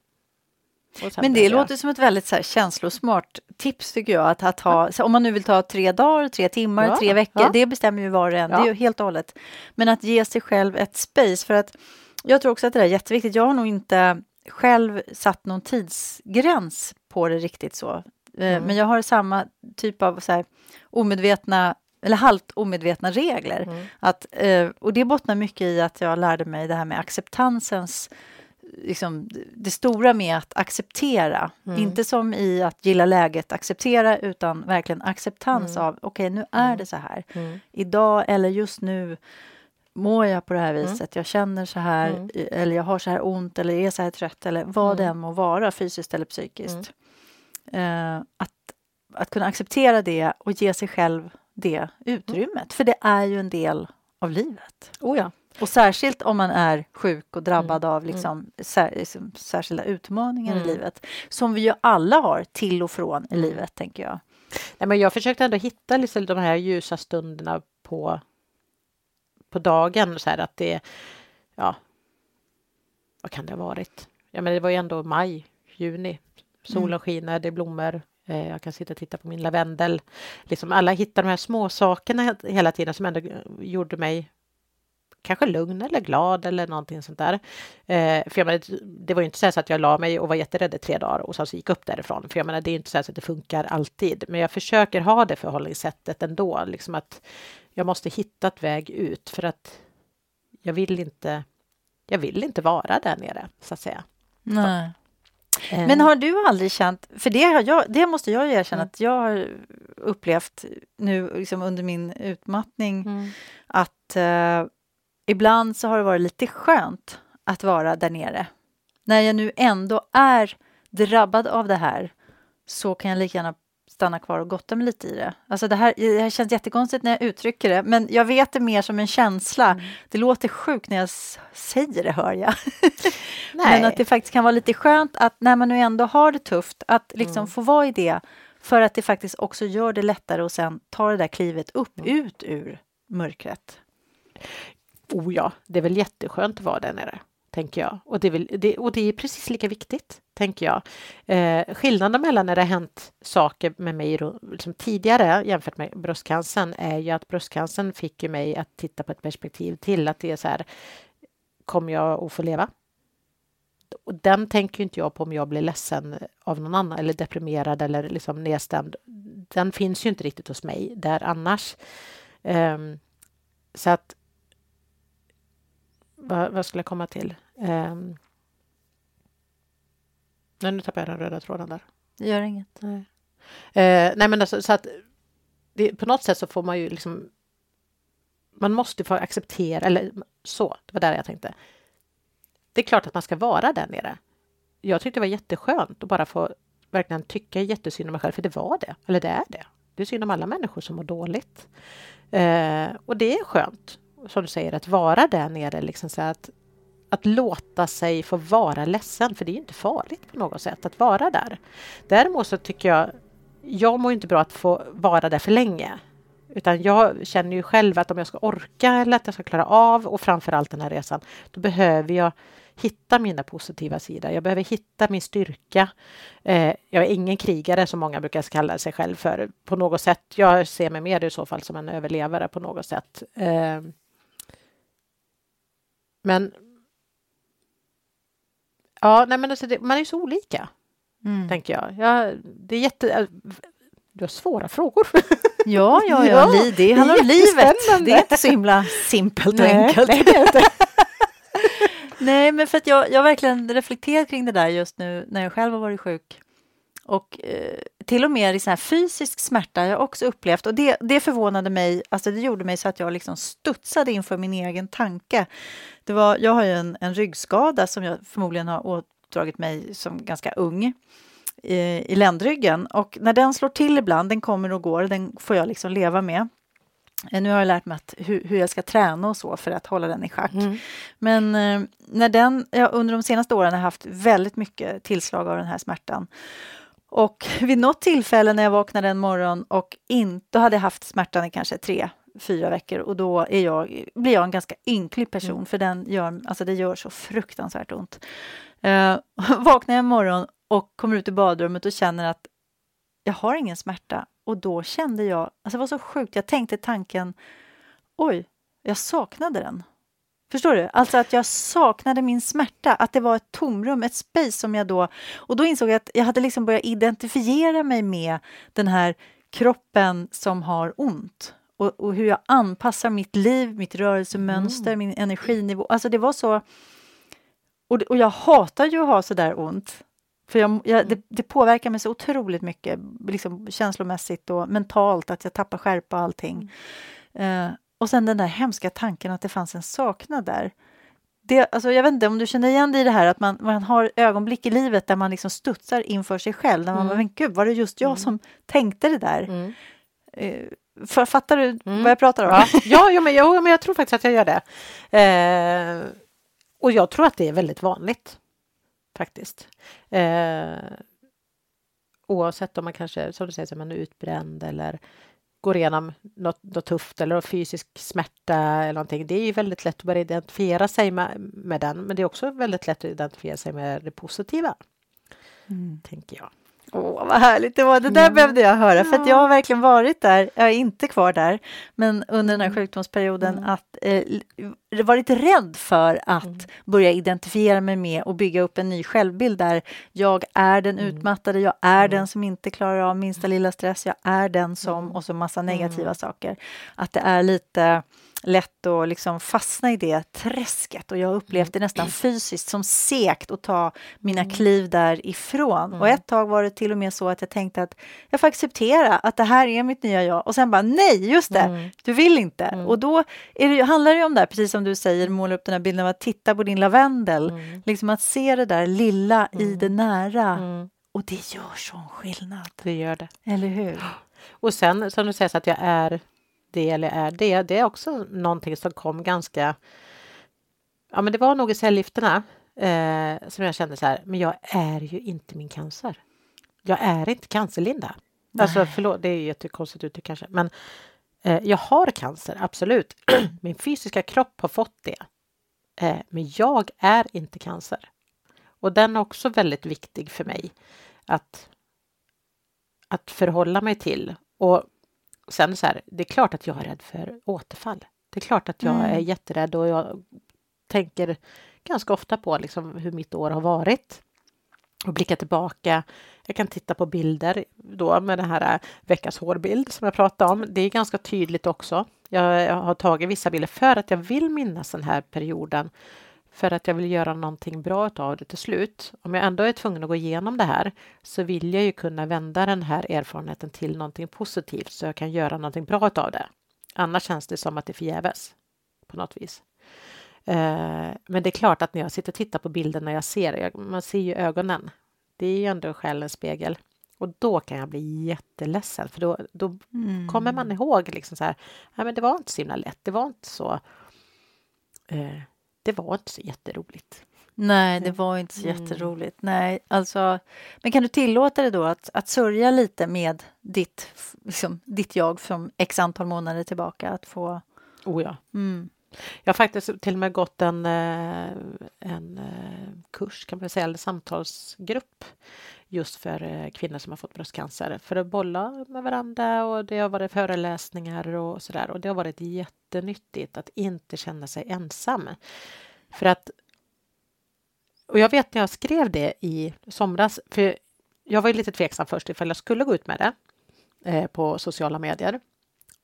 Men det låter som ett väldigt så här, känslosmart tips tycker jag. Att, att ha, om man nu vill ta tre dagar, tre timmar, ja, tre veckor, ja. det bestämmer ju var och en. Ja. Det är ju helt och hållet. Men att ge sig själv ett space för att Jag tror också att det är jätteviktigt. Jag har nog inte själv satt någon tidsgräns på det riktigt så. Eh, mm. Men jag har samma typ av så här, omedvetna eller halvt omedvetna regler. Mm. Att, eh, och det bottnar mycket i att jag lärde mig det här med acceptansens liksom, det stora med att acceptera. Mm. Inte som i att gilla läget, acceptera, utan verkligen acceptans mm. av okej, okay, nu är mm. det så här. Mm. Idag eller just nu mår jag på det här mm. viset, jag känner så här, eller jag har så här ont eller är så här trött eller vad det än må vara, fysiskt eller psykiskt. Uh, att, att kunna acceptera det och ge sig själv det utrymmet, för det är ju en del av livet. Oh ja. Och särskilt om man är sjuk och drabbad mm. av mm. liksom, sär, liksom, särskilda utmaningar mm. i livet, som vi ju alla har till och från i mm. livet, tänker jag. Nej, men jag försökte ändå hitta liksom de här ljusa stunderna på, på dagen, så här att det, ja, vad kan det ha varit? Ja, men det var ju ändå maj, juni, solen mm. skiner, det är blommor, eh, jag kan sitta och titta på min lavendel. Liksom alla hittar de här små sakerna hela tiden som ändå gjorde mig kanske lugn eller glad eller någonting sånt där. Eh, för jag menar, det var ju inte så att jag la mig och var jätterädd i tre dagar och sen så gick upp därifrån. För jag menar, det är inte så att det funkar alltid. Men jag försöker ha det förhållningssättet ändå, liksom att jag måste hitta ett väg ut för att jag vill inte. Jag vill inte vara där nere så att säga. Nej. Eh. Men har du aldrig känt, för det, har jag, det måste jag erkänna mm. att jag har upplevt nu liksom under min utmattning mm. att eh, ibland så har det varit lite skönt att vara där nere. När jag nu ändå är drabbad av det här så kan jag lika gärna stanna kvar och gotta mig lite i det. Alltså det här, det här känns jättekonstigt när jag uttrycker det, men jag vet det mer som en känsla. Mm. Det låter sjukt när jag säger det, hör jag. men att det faktiskt kan vara lite skönt att när man nu ändå har det tufft, att liksom mm. få vara i det, för att det faktiskt också gör det lättare att sen ta det där klivet upp, mm. ut ur mörkret. Oh ja, det är väl jätteskönt att vara där nere, tänker jag. Och det är, väl, det, och det är precis lika viktigt, tänker jag. Eh, skillnaden mellan när det har hänt saker med mig liksom tidigare jämfört med bröstcancern är ju att bröstcancern fick ju mig att titta på ett perspektiv till att det är så här, kommer jag att få leva? Och den tänker inte jag på om jag blir ledsen av någon annan eller deprimerad eller liksom nedstämd. Den finns ju inte riktigt hos mig där annars. Um, så att vad, vad skulle jag komma till? Um, nej, nu tappade jag den röda tråden där. Gör inget. Nej, uh, nej men alltså, så att det, på något sätt så får man ju liksom man måste få acceptera, eller så, det var där jag tänkte. Det är klart att man ska vara där nere. Jag tyckte det var jätteskönt att bara få verkligen tycka jättesynd om mig själv, för det var det, eller det är det. Det är synd om alla människor som mår dåligt. Eh, och det är skönt som du säger, att vara där nere, liksom så att, att låta sig få vara ledsen, för det är inte farligt på något sätt att vara där. Däremot så tycker jag, jag mår inte bra att få vara där för länge. Utan jag känner ju själv att om jag ska orka eller att jag ska klara av och framförallt den här resan, då behöver jag hitta mina positiva sidor. Jag behöver hitta min styrka. Eh, jag är ingen krigare som många brukar kalla sig själv för på något sätt. Jag ser mig mer i så fall som en överlevare på något sätt. Eh, men Ja, nej men alltså det, man är så olika, mm. tänker jag. Ja, det är jätte... Äh, du har svåra frågor. Ja, ja, ja. ja det handlar om livet. Det är inte så himla simpelt och nej, enkelt. Nej, det är inte. nej, men för att jag, jag har verkligen reflekterat kring det där just nu när jag själv har varit sjuk. Och eh, till och med i sån här fysisk smärta har jag också upplevt. Och det, det förvånade mig, alltså det gjorde mig så att jag liksom studsade inför min egen tanke. Det var, jag har ju en, en ryggskada som jag förmodligen har ådragit mig som ganska ung i, i ländryggen. Och när den slår till ibland, den kommer och går, den får jag liksom leva med. Eh, nu har jag lärt mig att, hur, hur, jag ska träna och så för att hålla den i schack. Mm. Men eh, när den, ja, under de senaste åren har jag haft väldigt mycket tillslag av den här smärtan. Och vid något tillfälle när jag vaknade en morgon och inte hade haft smärtan i kanske tre, fyra veckor och då är jag, blir jag en ganska ynklig person mm. för den gör, alltså det gör så fruktansvärt ont. Uh, vaknar jag en morgon och kommer ut i badrummet och känner att jag har ingen smärta och då kände jag, alltså det var så sjukt, jag tänkte tanken oj, jag saknade den. Förstår du? Alltså att jag saknade min smärta, att det var ett tomrum, ett space som jag då... Och då insåg jag att jag hade liksom börjat identifiera mig med den här kroppen som har ont. Och, och hur jag anpassar mitt liv, mitt rörelsemönster, mm. min energinivå. Alltså det var så... Och, och jag hatar ju att ha så där ont. För jag, jag, det, det, påverkar mig så otroligt mycket liksom känslomässigt och mentalt, att jag tappar skärpa och allting. Mm. Uh, och sen den där hemska tanken att det fanns en saknad där. Det, alltså jag vet inte om du känner igen dig i det här att man, man har ögonblick i livet där man liksom studsar inför sig själv. Där man mm. bara, men gud, var det just jag mm. som tänkte det där? Mm. Uh, fattar du mm. vad jag pratar om? Ja, ja, ja men, ja, men jag tror faktiskt att jag gör det. Eh, och jag tror att det är väldigt vanligt faktiskt. Eh, oavsett om man kanske, som du säger, man är utbränd eller går igenom något, något tufft eller fysisk smärta eller någonting. Det är ju väldigt lätt att börja identifiera sig med, med den, men det är också väldigt lätt att identifiera sig med det positiva. Mm. Tänker jag. Åh, vad härligt det var. Det där mm. behövde jag höra, för jag har verkligen varit där. Jag är inte kvar där, men under den här mm. sjukdomsperioden mm. att eh, varit rädd för att mm. börja identifiera mig med och bygga upp en ny självbild där jag är den mm. utmattade, jag är den som inte klarar av minsta lilla stress, jag är den som och så massa negativa saker. Att det är lite lätt att liksom fastna i det träsket och jag upplevde det nästan fysiskt som sekt att ta mina mm. kliv därifrån. Mm. Och ett tag var det till och med så att jag tänkte att jag får acceptera att det här är mitt nya jag och sen bara nej, just det, mm. du vill inte. Mm. Och då det, handlar det om det här, precis som du säger, måla upp den här bilden av att titta på din lavendel, mm. liksom att se det där lilla i mm. det nära. Och det gör sån skillnad. Det gör det. Eller hur? Och sen som du säger så att jag är det eller är det. Det är också någonting som kom ganska... Ja, men det var nog i cellgifterna eh, som jag kände så här, men jag är ju inte min cancer. Jag är inte cancerlinda. Nej. Alltså förlåt, det är jättekonstigt uttryck kanske, men eh, jag har cancer, absolut. min fysiska kropp har fått det. Eh, men jag är inte cancer. Och den är också väldigt viktig för mig att, att förhålla mig till. Och sen så här, det är klart att jag är rädd för återfall. Det är klart att jag mm. är jätterädd och jag tänker ganska ofta på liksom hur mitt år har varit och blicka tillbaka. Jag kan titta på bilder då med den här äh, veckans hårbild som jag pratade om. Det är ganska tydligt också. Jag har tagit vissa bilder för att jag vill minnas den här perioden för att jag vill göra någonting bra av det till slut. Om jag ändå är tvungen att gå igenom det här så vill jag ju kunna vända den här erfarenheten till någonting positivt så jag kan göra någonting bra av det. Annars känns det som att det är förgäves på något vis. Eh, men det är klart att när jag sitter och tittar på bilden när jag ser, man ser ju ögonen. Det är ju ändå själens spegel. Och då kan jag bli jätteledsen för då, då mm. kommer man ihåg liksom så här, nej men det var inte så himla lätt, det var inte så eh, det var inte så jätteroligt. Nej, det var inte så mm. jätteroligt. Nej, alltså, men kan du tillåta dig då att, att sörja lite med ditt, liksom, ditt jag från x antal månader tillbaka? Att få... Oh ja. Mm. Jag har faktiskt till och med gått en, eh, en eh, kurs, kan man säga, eller samtalsgrupp just för eh, kvinnor som har fått bröstcancer för att bolla med varandra och det har varit föreläsningar och sådär och det har varit jättenyttigt att inte känna sig ensam. För att och jag vet när jag skrev det i somras, för jag var ju lite tveksam först ifall jag skulle gå ut med det eh, på sociala medier.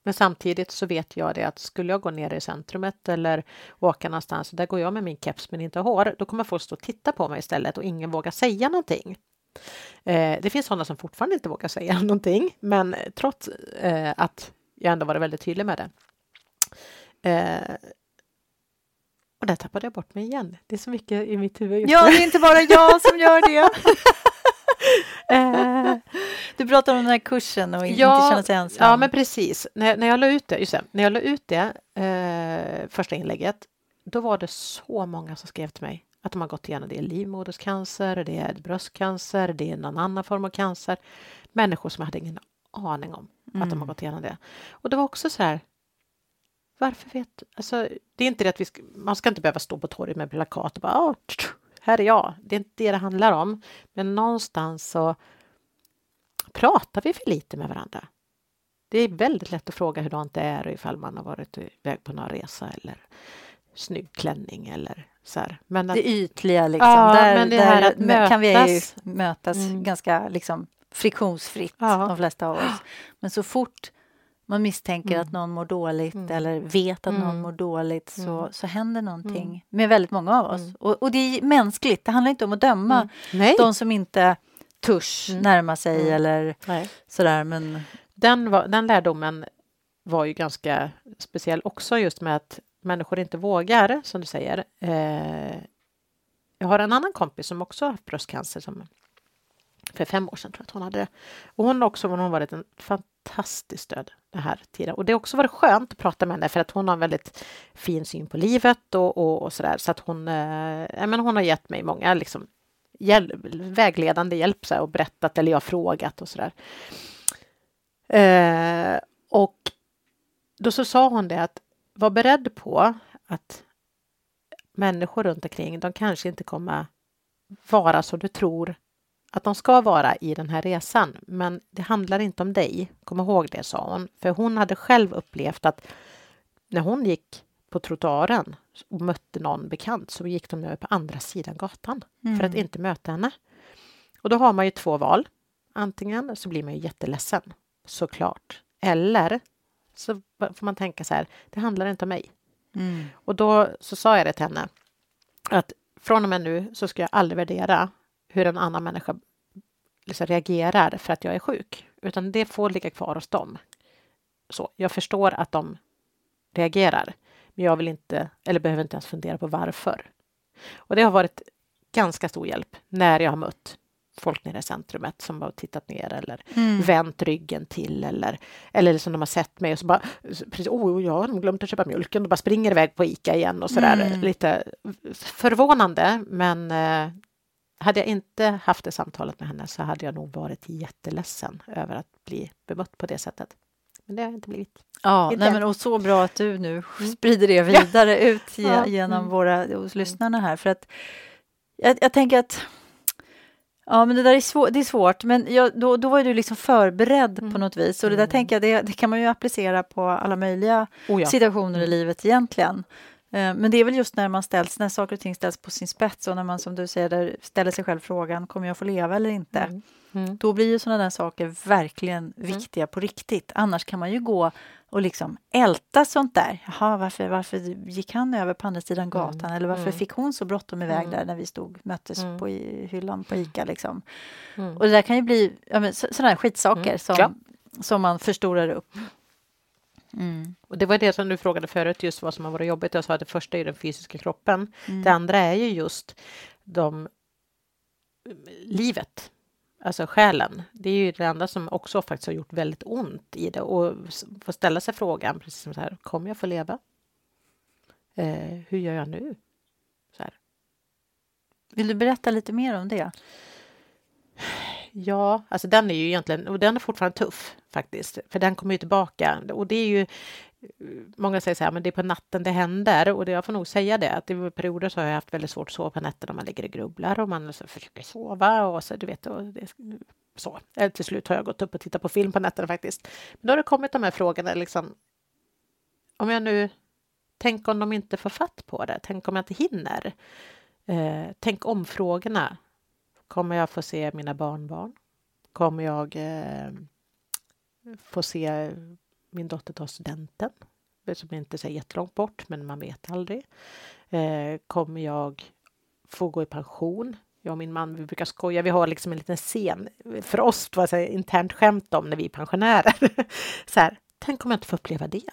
Men samtidigt så vet jag det att skulle jag gå ner i centrumet eller åka någonstans, där går jag med min keps men inte hår, då kommer folk stå och titta på mig istället och ingen vågar säga någonting. Eh, det finns sådana som fortfarande inte vågar säga någonting, men trots eh, att jag ändå varit väldigt tydlig med det. Eh, och där tappade jag bort mig igen. Det är så mycket i mitt huvud. ja, det är inte bara jag som gör det. Eh. du pratar om den här kursen och inte ja, känna sig ensam. Ja, men precis. När, när jag la ut det, just det, när jag la ut det eh, första inlägget, då var det så många som skrev till mig att de har gått igenom det är livmoderscancer, det är bröstcancer, det är någon annan form av cancer. Människor som hade ingen aning om mm. att de har mm. gått igenom det. Och det var också så här, varför vet alltså, Det är inte det att vi ska, man ska inte behöva stå på torget med plakat och bara oh, här är jag. Det är inte det det handlar om. Men någonstans så pratar vi för lite med varandra. Det är väldigt lätt att fråga hur det är och ifall man har varit iväg på någon resa eller snygg klänning eller. Men att, det ytliga liksom. Ja, där, att mötas. kan vi mötas mm. ganska liksom friktionsfritt, ja. de flesta av oss. Men så fort man misstänker mm. att någon mår dåligt mm. eller vet att mm. någon mår dåligt så, mm. så händer någonting mm. med väldigt många av oss. Mm. Och, och, det är mänskligt, det handlar inte om att döma de som inte törs närma sig eller Nej. sådär. Men... Den, var, den lärdomen var ju ganska speciell också just med att människor inte vågar, som du säger. Eh, jag har en annan kompis som också har haft bröstcancer som för fem år sedan tror jag att hon hade det. Och hon också hon har varit en fantastisk stöd den här tiden. Och det har också varit skönt att prata med henne för att hon har en väldigt fin syn på livet och, och, och sådär. Så att hon, eh, men hon har gett mig många liksom, hjälp, vägledande hjälp så här, och berättat eller jag har frågat och sådär. Eh, och då så sa hon det att var beredd på att människor runt omkring, de kanske inte kommer vara som du tror att de ska vara i den här resan. Men det handlar inte om dig. Kom ihåg det, sa hon. För hon hade själv upplevt att när hon gick på trottoaren och mötte någon bekant så gick de över på andra sidan gatan mm. för att mm. inte möta henne. Och då har man ju två val. Antingen så blir man ju jätteledsen, såklart. Eller så får man tänka så här, det handlar inte om mig. Mm. Och då så sa jag det till henne att från och med nu så ska jag aldrig värdera hur en annan människa liksom reagerar för att jag är sjuk, utan det får ligga kvar hos dem. Så jag förstår att de reagerar, men jag vill inte eller behöver inte ens fundera på varför. Och det har varit ganska stor hjälp när jag har mött folk nere i centrumet som har tittat ner eller mm. vänt ryggen till eller, eller liksom de har sett mig och så bara precis, oh, jag har glömt att köpa mjölken och bara springer iväg på Ica igen och sådär. Mm. Lite förvånande, men eh, hade jag inte haft det samtalet med henne så hade jag nog varit jätteledsen över att bli bemött på det sättet. Men det har jag inte blivit. Ja, nej, men, och så bra att du nu mm. sprider det vidare ja. ut ja. genom mm. våra hos lyssnarna här. För att jag, jag tänker att Ja, men det där är, svår, det är svårt. Men jag, då, då var du liksom förberedd mm. på något vis. Och det där mm. tänker jag, det, det, kan man ju applicera på alla möjliga oh ja. situationer i mm. livet egentligen. Eh, men det är väl just när man ställs, när saker och ting ställs på sin spets och när man som du säger ställer sig själv frågan, kommer jag få leva eller inte? Mm. Mm. Då blir ju sådana där saker verkligen mm. viktiga på riktigt. Annars kan man ju gå och liksom älta sånt där. Jaha, varför, varför gick han över på andra sidan mm. gatan? Eller varför fick hon så bråttom iväg där när vi stod möttes på i, hyllan på Ica? Liksom. Och det där kan ju bli ja, sådana här skitsaker som, ja. som man förstorar upp. Mm. Och det var det som du frågade förut, just vad som har varit jobbigt. Jag sa att det första är den fysiska kroppen. Mm. Det andra är ju just de, livet, alltså själen. Det är ju det enda som också faktiskt har gjort väldigt ont i det och få ställa sig frågan, precis som så här, kommer jag få leva? Eh, hur gör jag nu? Så här. Vill du berätta lite mer om det? Ja, alltså den är ju egentligen, och den är fortfarande tuff faktiskt, för den kommer ju tillbaka. Och det är ju, eh, många säger så här, men det är på natten det händer och det, jag får nog säga det, att i perioder så har jag haft väldigt svårt att sova på nätterna, man ligger och grubblar och man försöker sova och så, du vet, och det, så. Till slut har jag gått upp och tittat på film på nätterna faktiskt. Men då har det kommit de här frågorna, liksom, om jag nu, tänk om de inte får fatt på det, tänk om jag inte hinner. Eh, tänk om frågorna. Kommer jag få se mina barnbarn? Kommer jag eh, få se min dotter ta studenten? Som inte är jättelångt bort, men man vet aldrig. Eh, kommer jag få gå i pension? Jag och min man, vi brukar skoja, vi har liksom en liten scen för oss, det var internt skämt om när vi är pensionärer. så här, tänk om jag inte får uppleva det?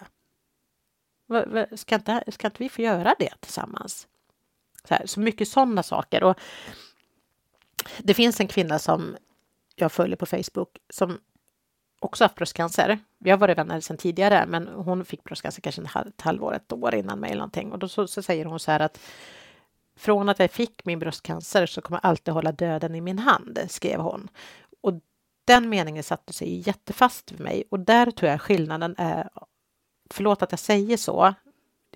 Ska inte, ska inte vi få göra det tillsammans? Så, här, så mycket sådana saker. Och det finns en kvinna som jag följer på Facebook som också haft bröstcancer. Vi har varit vänner sedan tidigare, men hon fick bröstcancer kanske ett halvår, ett år innan mig eller någonting. Och då så, så, säger hon så här att från att jag fick min bröstcancer så kommer jag alltid hålla döden i min hand, skrev hon. Och den meningen satte sig jättefast för mig och där tror jag skillnaden är, förlåt att jag säger så,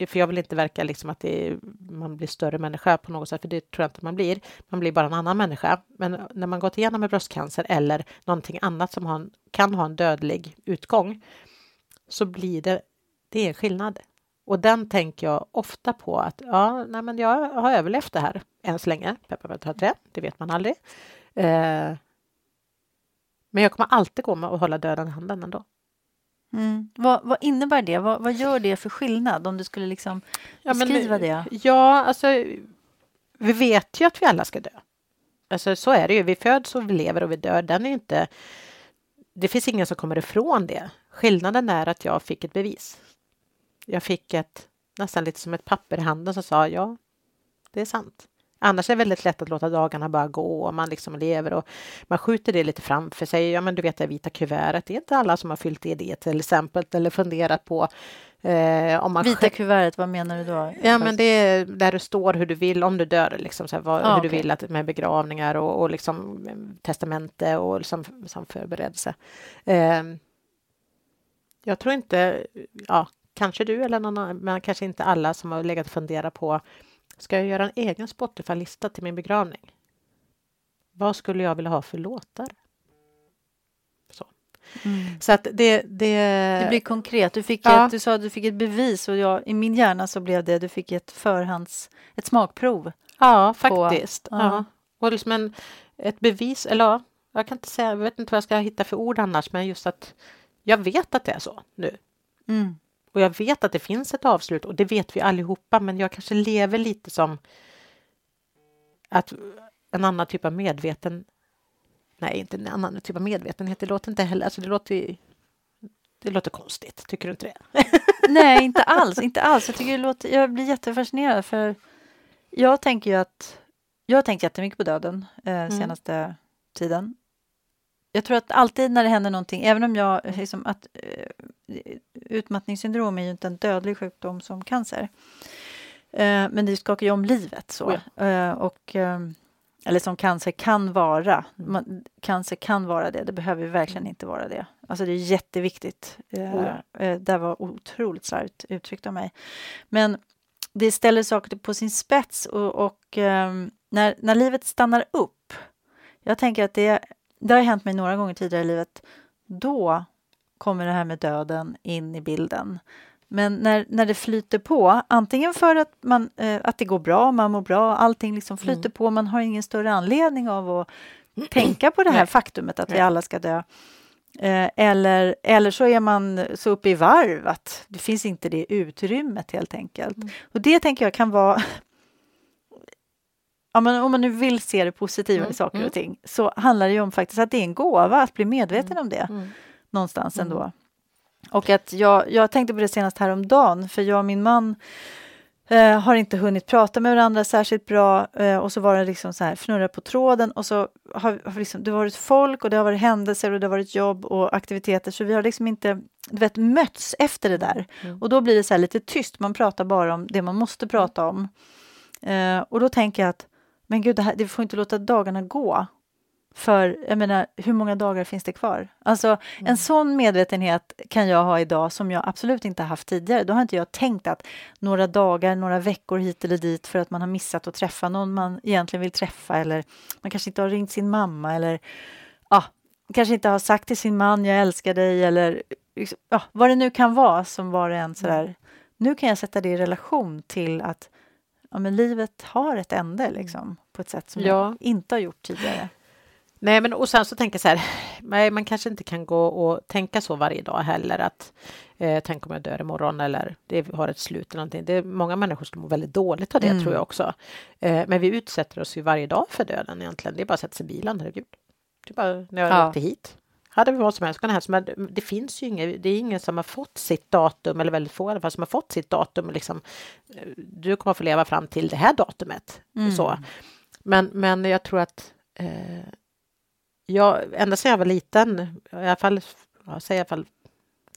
för jag vill inte verka liksom att är, man blir större människa på något sätt, för det tror jag inte man blir. Man blir bara en annan människa. Men när man gått igenom med bröstcancer eller någonting annat som en, kan ha en dödlig utgång så blir det, det är en skillnad. Och den tänker jag ofta på att ja, nej, men jag har överlevt det här än så länge. Peppar, peppar, trä, det vet man aldrig. Eh, men jag kommer alltid gå med och hålla döden i handen ändå. Mm. Vad, vad, innebär det? Vad, vad, gör det för skillnad om du skulle liksom ja, beskriva men, det? Ja, alltså vi vet ju att vi alla ska dö. Alltså så är det ju. Vi föds och vi lever och vi dör. Den är inte... Det finns ingen som kommer ifrån det. Skillnaden är att jag fick ett bevis. Jag fick ett nästan lite som ett papper i handen som sa ja, det är sant. Annars är det väldigt lätt att låta dagarna bara gå och man liksom lever och man skjuter det lite framför sig. Ja, men du vet det vita kuvertet. Det är inte alla som har fyllt i det till exempel eller funderat på eh, om man Vita kuvertet, vad menar du då? Ja, men det är där det står hur du vill om du dör, liksom så här, vad, ah, hur okay. du vill att med begravningar och, och liksom eh, testamente och liksom, som förberedelse. Eh, jag tror inte, ja, kanske du eller någon annan, men kanske inte alla som har legat och funderat på Ska jag göra en egen Spotify-lista till min begravning? Vad skulle jag vilja ha för låtar? Så, mm. så att det, det... Det blir konkret. Du, fick ja. ett, du sa att du fick ett bevis och jag, i min hjärna så blev det du fick ett förhands... ett smakprov. Ja, faktiskt. På, ja. ja. Och liksom en, ett bevis, eller ja, jag kan inte säga, jag vet inte vad jag ska hitta för ord annars, men just att jag vet att det är så nu. Mm. Och jag vet att det finns ett avslut och det vet vi allihopa, men jag kanske lever lite som att en annan typ av medveten... Nej, inte en annan typ av medvetenhet. Det låter inte heller... Alltså det låter det låter konstigt, tycker du inte det? Nej, inte alls. Inte alls. Jag, tycker det låter, jag blir jättefascinerad för jag tänker ju att jag har tänkt jättemycket på döden eh, mm. senaste mm. tiden jag tror att alltid när det händer någonting, även om jag... Liksom, att, uh, utmattningssyndrom är ju inte en dödlig sjukdom som cancer. Uh, men det skakar ju om livet. så. Oh ja. uh, och, eller som cancer kan vara. Man, cancer kan vara det, det behöver verkligen mm. inte vara det. Alltså det är jätteviktigt. Oh ja. det var otroligt slarvigt uttryckt av mig. Men det ställer saker på sin spets och, och um, när, när livet stannar upp jag tänker att det det har hänt mig några gånger tidigare i livet. Då kommer det här med döden in i bilden. Men när, när det flyter på, antingen för att, man, eh, att det går bra, man mår bra, allting liksom flyter mm. på, man har ingen större anledning av att tänka på det här faktumet att vi alla ska dö. Eh, eller, eller så är man så uppe i varv att det finns inte det utrymmet helt enkelt. Mm. Och det tänker jag kan vara ja, men om man nu vill se det positiva mm, i saker och mm. ting så handlar det ju om faktiskt att det är en gåva att bli medveten mm, om det mm. någonstans ändå. Och att jag, jag tänkte på det senast häromdagen för jag och min man eh, har inte hunnit prata med varandra särskilt bra eh, och så var det liksom så här fnurra på tråden och så har, har liksom, det varit folk och det har varit händelser och det har varit jobb och aktiviteter så vi har liksom inte du vet, mötts efter det där. Mm. Och då blir det så lite tyst, man pratar bara om det man måste prata om. Eh, och då tänker jag att men gud, det, här, det får inte låta dagarna gå. För jag menar, hur många dagar finns det kvar? Alltså mm. en sån medvetenhet kan jag ha idag som jag absolut inte haft tidigare. Då har inte jag tänkt att några dagar, några veckor hit eller dit för att man har missat att träffa någon man egentligen vill träffa eller man kanske inte har ringt sin mamma eller ja, kanske inte har sagt till sin man jag älskar dig eller ja, vad det nu kan vara som var en sådär. Mm. Nu kan jag sätta det i relation till att ja, men livet har ett ände mm. liksom, på ett sätt som ja. jag inte har gjort tidigare. Nej, men och sen så tänker jag så här, nej, man kanske inte kan gå och tänka så varje dag heller att eh, tänk om jag dör imorgon eller det har ett slut eller någonting. Det är många människor som mår väldigt dåligt av det mm. tror jag också. Eh, men vi utsätter oss ju varje dag för döden egentligen. Det är bara att sätta sig i bilen, herregud. Det är bara när jag ja. åkte hit hade vi vad som helst kunnat hända. Men det finns ju inget, det är ingen som har fått sitt datum, eller väldigt få i alla fall, som har fått sitt datum. Liksom, du kommer att få leva fram till det här datumet. Mm. Så. Men, men jag tror att eh, jag, ända sedan jag var liten, i alla fall, jag säger i alla fall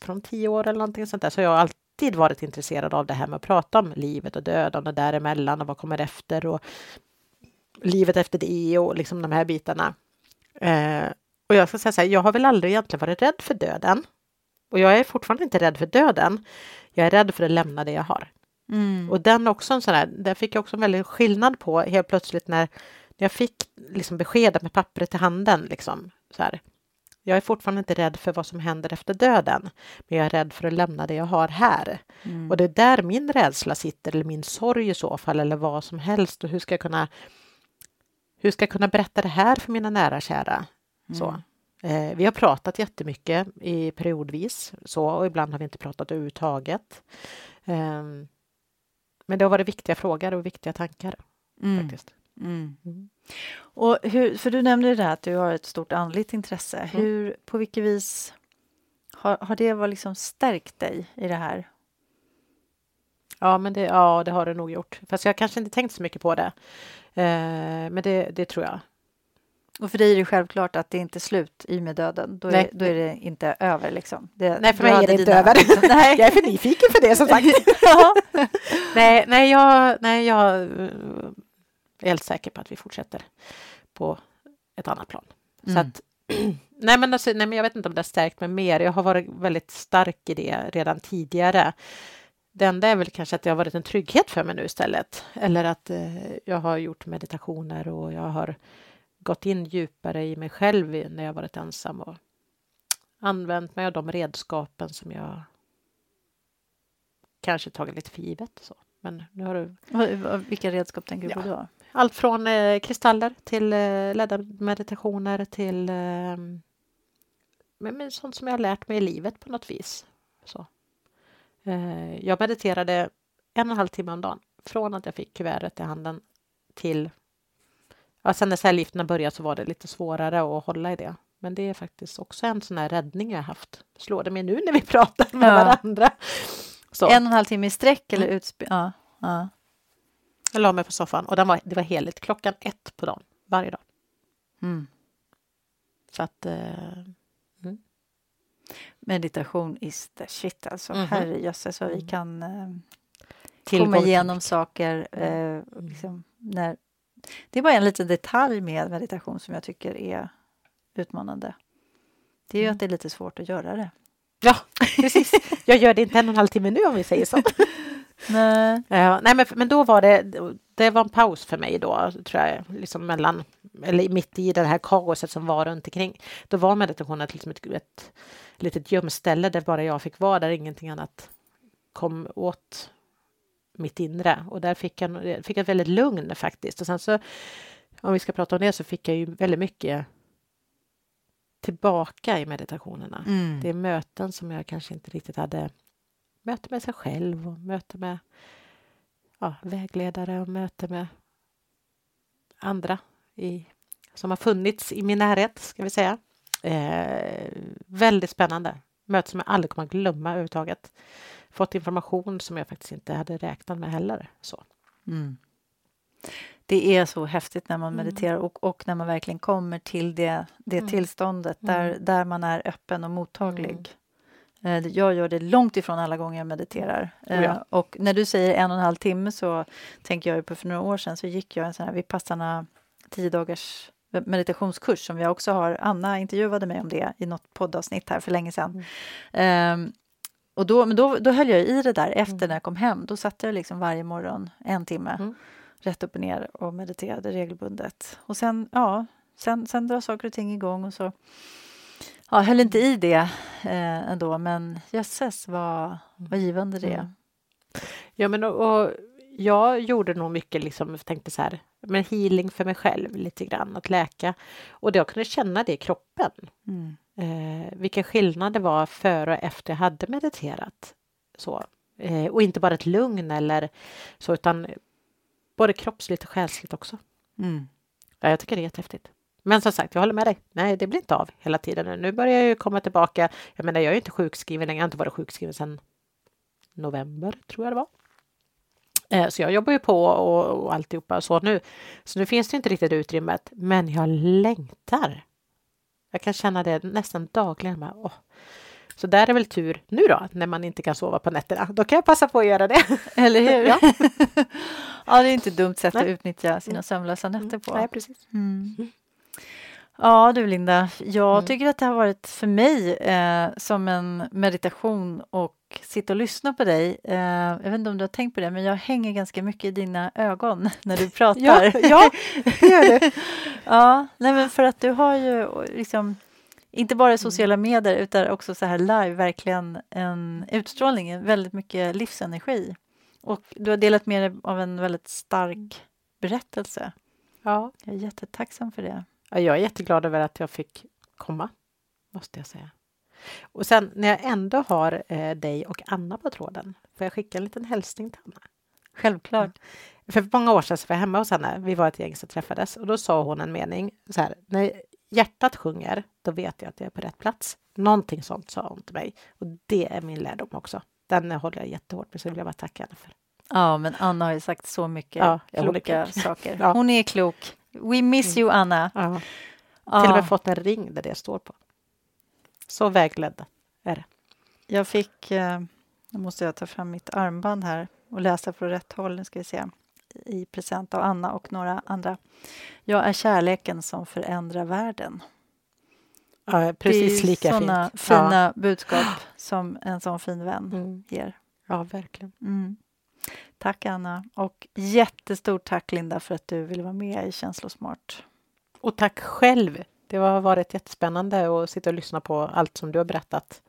från tio år eller någonting sånt där, så har jag alltid varit intresserad av det här med att prata om livet och döden och däremellan och vad kommer efter och livet efter det och liksom de här bitarna. Eh, och jag ska säga så här, jag har väl aldrig egentligen varit rädd för döden. Och jag är fortfarande inte rädd för döden. Jag är rädd för att lämna det jag har. Mm. Och den också en sån här, där fick jag också en väldig skillnad på helt plötsligt när jag fick liksom beskedet med pappret i handen. Liksom, så här. Jag är fortfarande inte rädd för vad som händer efter döden, men jag är rädd för att lämna det jag har här. Mm. Och det är där min rädsla sitter, eller min sorg i så fall, eller vad som helst. Och hur ska jag kunna, hur ska jag kunna berätta det här för mina nära och kära? Mm. Så. Eh, vi har pratat jättemycket i periodvis, så, och ibland har vi inte pratat överhuvudtaget. Eh, men det har varit viktiga frågor och viktiga tankar. Mm. faktiskt. Mm. mm. Och hur, för du nämnde det här att du har ett stort andligt intresse. Mm. Hur, på vilket vis har, har det var liksom stärkt dig i det här? Ja, men det, ja, det har det nog gjort. Fast jag kanske inte tänkt så mycket på det. Eh, men det, det tror jag. Och för dig är det självklart att det inte är slut i och med döden. Då är, då är det inte över. Liksom. Det, nej, för mig är det inte över. nej. Jag är för nyfiken för det som sagt. nej, nej, jag, nej, jag är helt säker på att vi fortsätter på ett annat plan. Mm. Så att, nej, men alltså, nej, men jag vet inte om det har stärkt mig mer. Jag har varit väldigt stark i det redan tidigare. Det enda är väl kanske att det har varit en trygghet för mig nu istället. Eller att eh, jag har gjort meditationer och jag har gått in djupare i mig själv när jag varit ensam och använt mig av de redskapen som jag kanske tagit lite för givet. Så. Men nu har du... Vilka redskap tänker du på då? Allt från eh, kristaller till eh, ledda meditationer till eh, men, sånt som jag har lärt mig i livet på något vis. Så. Eh, jag mediterade en och en halv timme om dagen från att jag fick kuvertet i handen till Ja, sen när cellgifterna började så var det lite svårare att hålla i det. Men det är faktiskt också en sån här räddning jag haft. Slår det mig nu när vi pratar med ja. varandra. Så. En och en halv timme i sträck eller mm. utspel? Ja, ja. Jag la mig på soffan och den var, det var heligt klockan ett på dagen varje dag. Mm. Så att... Eh, mm. Meditation is the shit alltså. Mm. Herrejösses vad vi mm. kan eh, komma igenom saker. Eh, liksom, när det är bara en liten detalj med meditation som jag tycker är utmanande. Det är ju att det är lite svårt att göra det. Ja, precis. Jag gör det inte en och en halv timme nu om vi säger så. nej. Ja, nej men, men då var det, det var en paus för mig då, tror jag, liksom mellan, eller mitt i det här kaoset som var runt omkring. Då var meditationen liksom ett, ett litet gömställe där bara jag fick vara, där ingenting annat kom åt mitt inre och där fick jag, fick jag väldigt lugn faktiskt. Och sen så, om vi ska prata om det, så fick jag ju väldigt mycket tillbaka i meditationerna. Mm. Det är möten som jag kanske inte riktigt hade möte med sig själv och möte med ja, vägledare och möte med andra i, som har funnits i min närhet, ska vi säga. Eh, väldigt spännande. Möte som jag aldrig kommer att glömma överhuvudtaget fått information som jag faktiskt inte hade räknat med heller. Så. Mm. Det är så häftigt när man mm. mediterar och, och när man verkligen kommer till det, det mm. tillståndet där, mm. där man är öppen och mottaglig. Mm. Eh, jag gör det långt ifrån alla gånger jag mediterar. Oh ja. Och när du säger en och en halv timme så tänker jag på för några år sedan så gick jag en sån här Vipassana tio dagars meditationskurs som vi också har. Anna intervjuade mig om det i något poddavsnitt här för länge sedan. Mm. Um, och då, men då, då höll jag i det där efter mm. när jag kom hem. Då satt jag liksom varje morgon en timme mm. rätt upp och ner och mediterade regelbundet. Och sen, ja, sen, sen drar saker och ting igång och så ja, höll inte i det eh, ändå, men jösses vad, vad givande det är. Mm. Ja, men och, och, jag gjorde nog mycket, liksom, tänkte så här, men healing för mig själv lite grann, att läka. Och jag kunde känna det i kroppen. Mm eh, vilken skillnad det var före och efter jag hade mediterat. Så. Eh, och inte bara ett lugn eller så, utan både kroppsligt och själsligt också. Mm. Ja, jag tycker det är jättehäftigt. Men som sagt, jag håller med dig. Nej, det blir inte av hela tiden nu. Nu börjar jag ju komma tillbaka. Jag menar, jag är inte sjukskriven längre. Jag har inte varit sjukskriven sedan november, tror jag det var. Eh, så jag jobbar ju på och, och alltihopa så nu. Så nu finns det inte riktigt utrymmet. Men jag längtar jag kan känna det nästan dagligen. Med, åh. Så där är väl tur nu då, när man inte kan sova på nätterna. Då kan jag passa på att göra det. Eller hur? Ja, ja det är inte dumt sätt Nej. att utnyttja sina mm. sömnlösa nätter på. Nej, precis. Mm. Mm. Ja du Linda, jag mm. tycker att det har varit för mig eh, som en meditation och sitta och lyssna på dig. Eh, jag vet inte om du har tänkt på det, men jag hänger ganska mycket i dina ögon när du pratar. ja, ja, det gör du. ja, nej, men för att du har ju liksom inte bara i sociala medier utan också så här live, verkligen en utstrålning, väldigt mycket livsenergi. Och du har delat med dig av en väldigt stark berättelse. Ja. Jag är jättetacksam för det. Ja, Jag är jätteglad över att jag fick komma, måste jag säga. Och sen när jag ändå har eh, dig och Anna på tråden, får jag skicka en liten hälsning till Anna? Självklart. För många år sedan så var jag hemma hos henne, vi var ett gäng som träffades och då sa hon en mening så här, när hjärtat sjunger, då vet jag att jag är på rätt plats. Någonting sånt sa hon till mig och det är min lärdom också. Den håller jag jättehårt med, så vill jag bara tacka henne för. Ja, men Anna har ju sagt så mycket Ja, kloka klok. saker. Ja. Hon är klok. We miss you, Anna. Ja. Ja. Till och med fått en ring där det står på. Så vägledd är det. Jag fick... Eh, nu måste jag ta fram mitt armband här och läsa från rätt håll. Nu ska vi se. I present av Anna och några andra. Jag är kärleken som förändrar världen. Ja, precis det är lika såna fint. fina budskap som en sån fin vän Ja. Mm. ger. ja, verkligen. Mm. Tack, Anna. Och jättestort tack, Linda, för att du ville vara med i Känslosmart. Och tack själv. Det har varit jättespännande att sitta och lyssna på allt som du har berättat.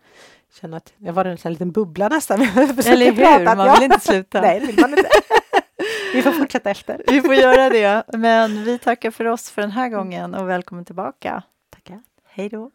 Känner att jag var en sån här liten bubbla nästan. Eller hur? Man vill inte sluta. Nej, det vill man inte. Vi får fortsätta efter. Vi får göra det. Men vi tackar för oss för den här gången och välkommen tillbaka. Tackar. Hej då.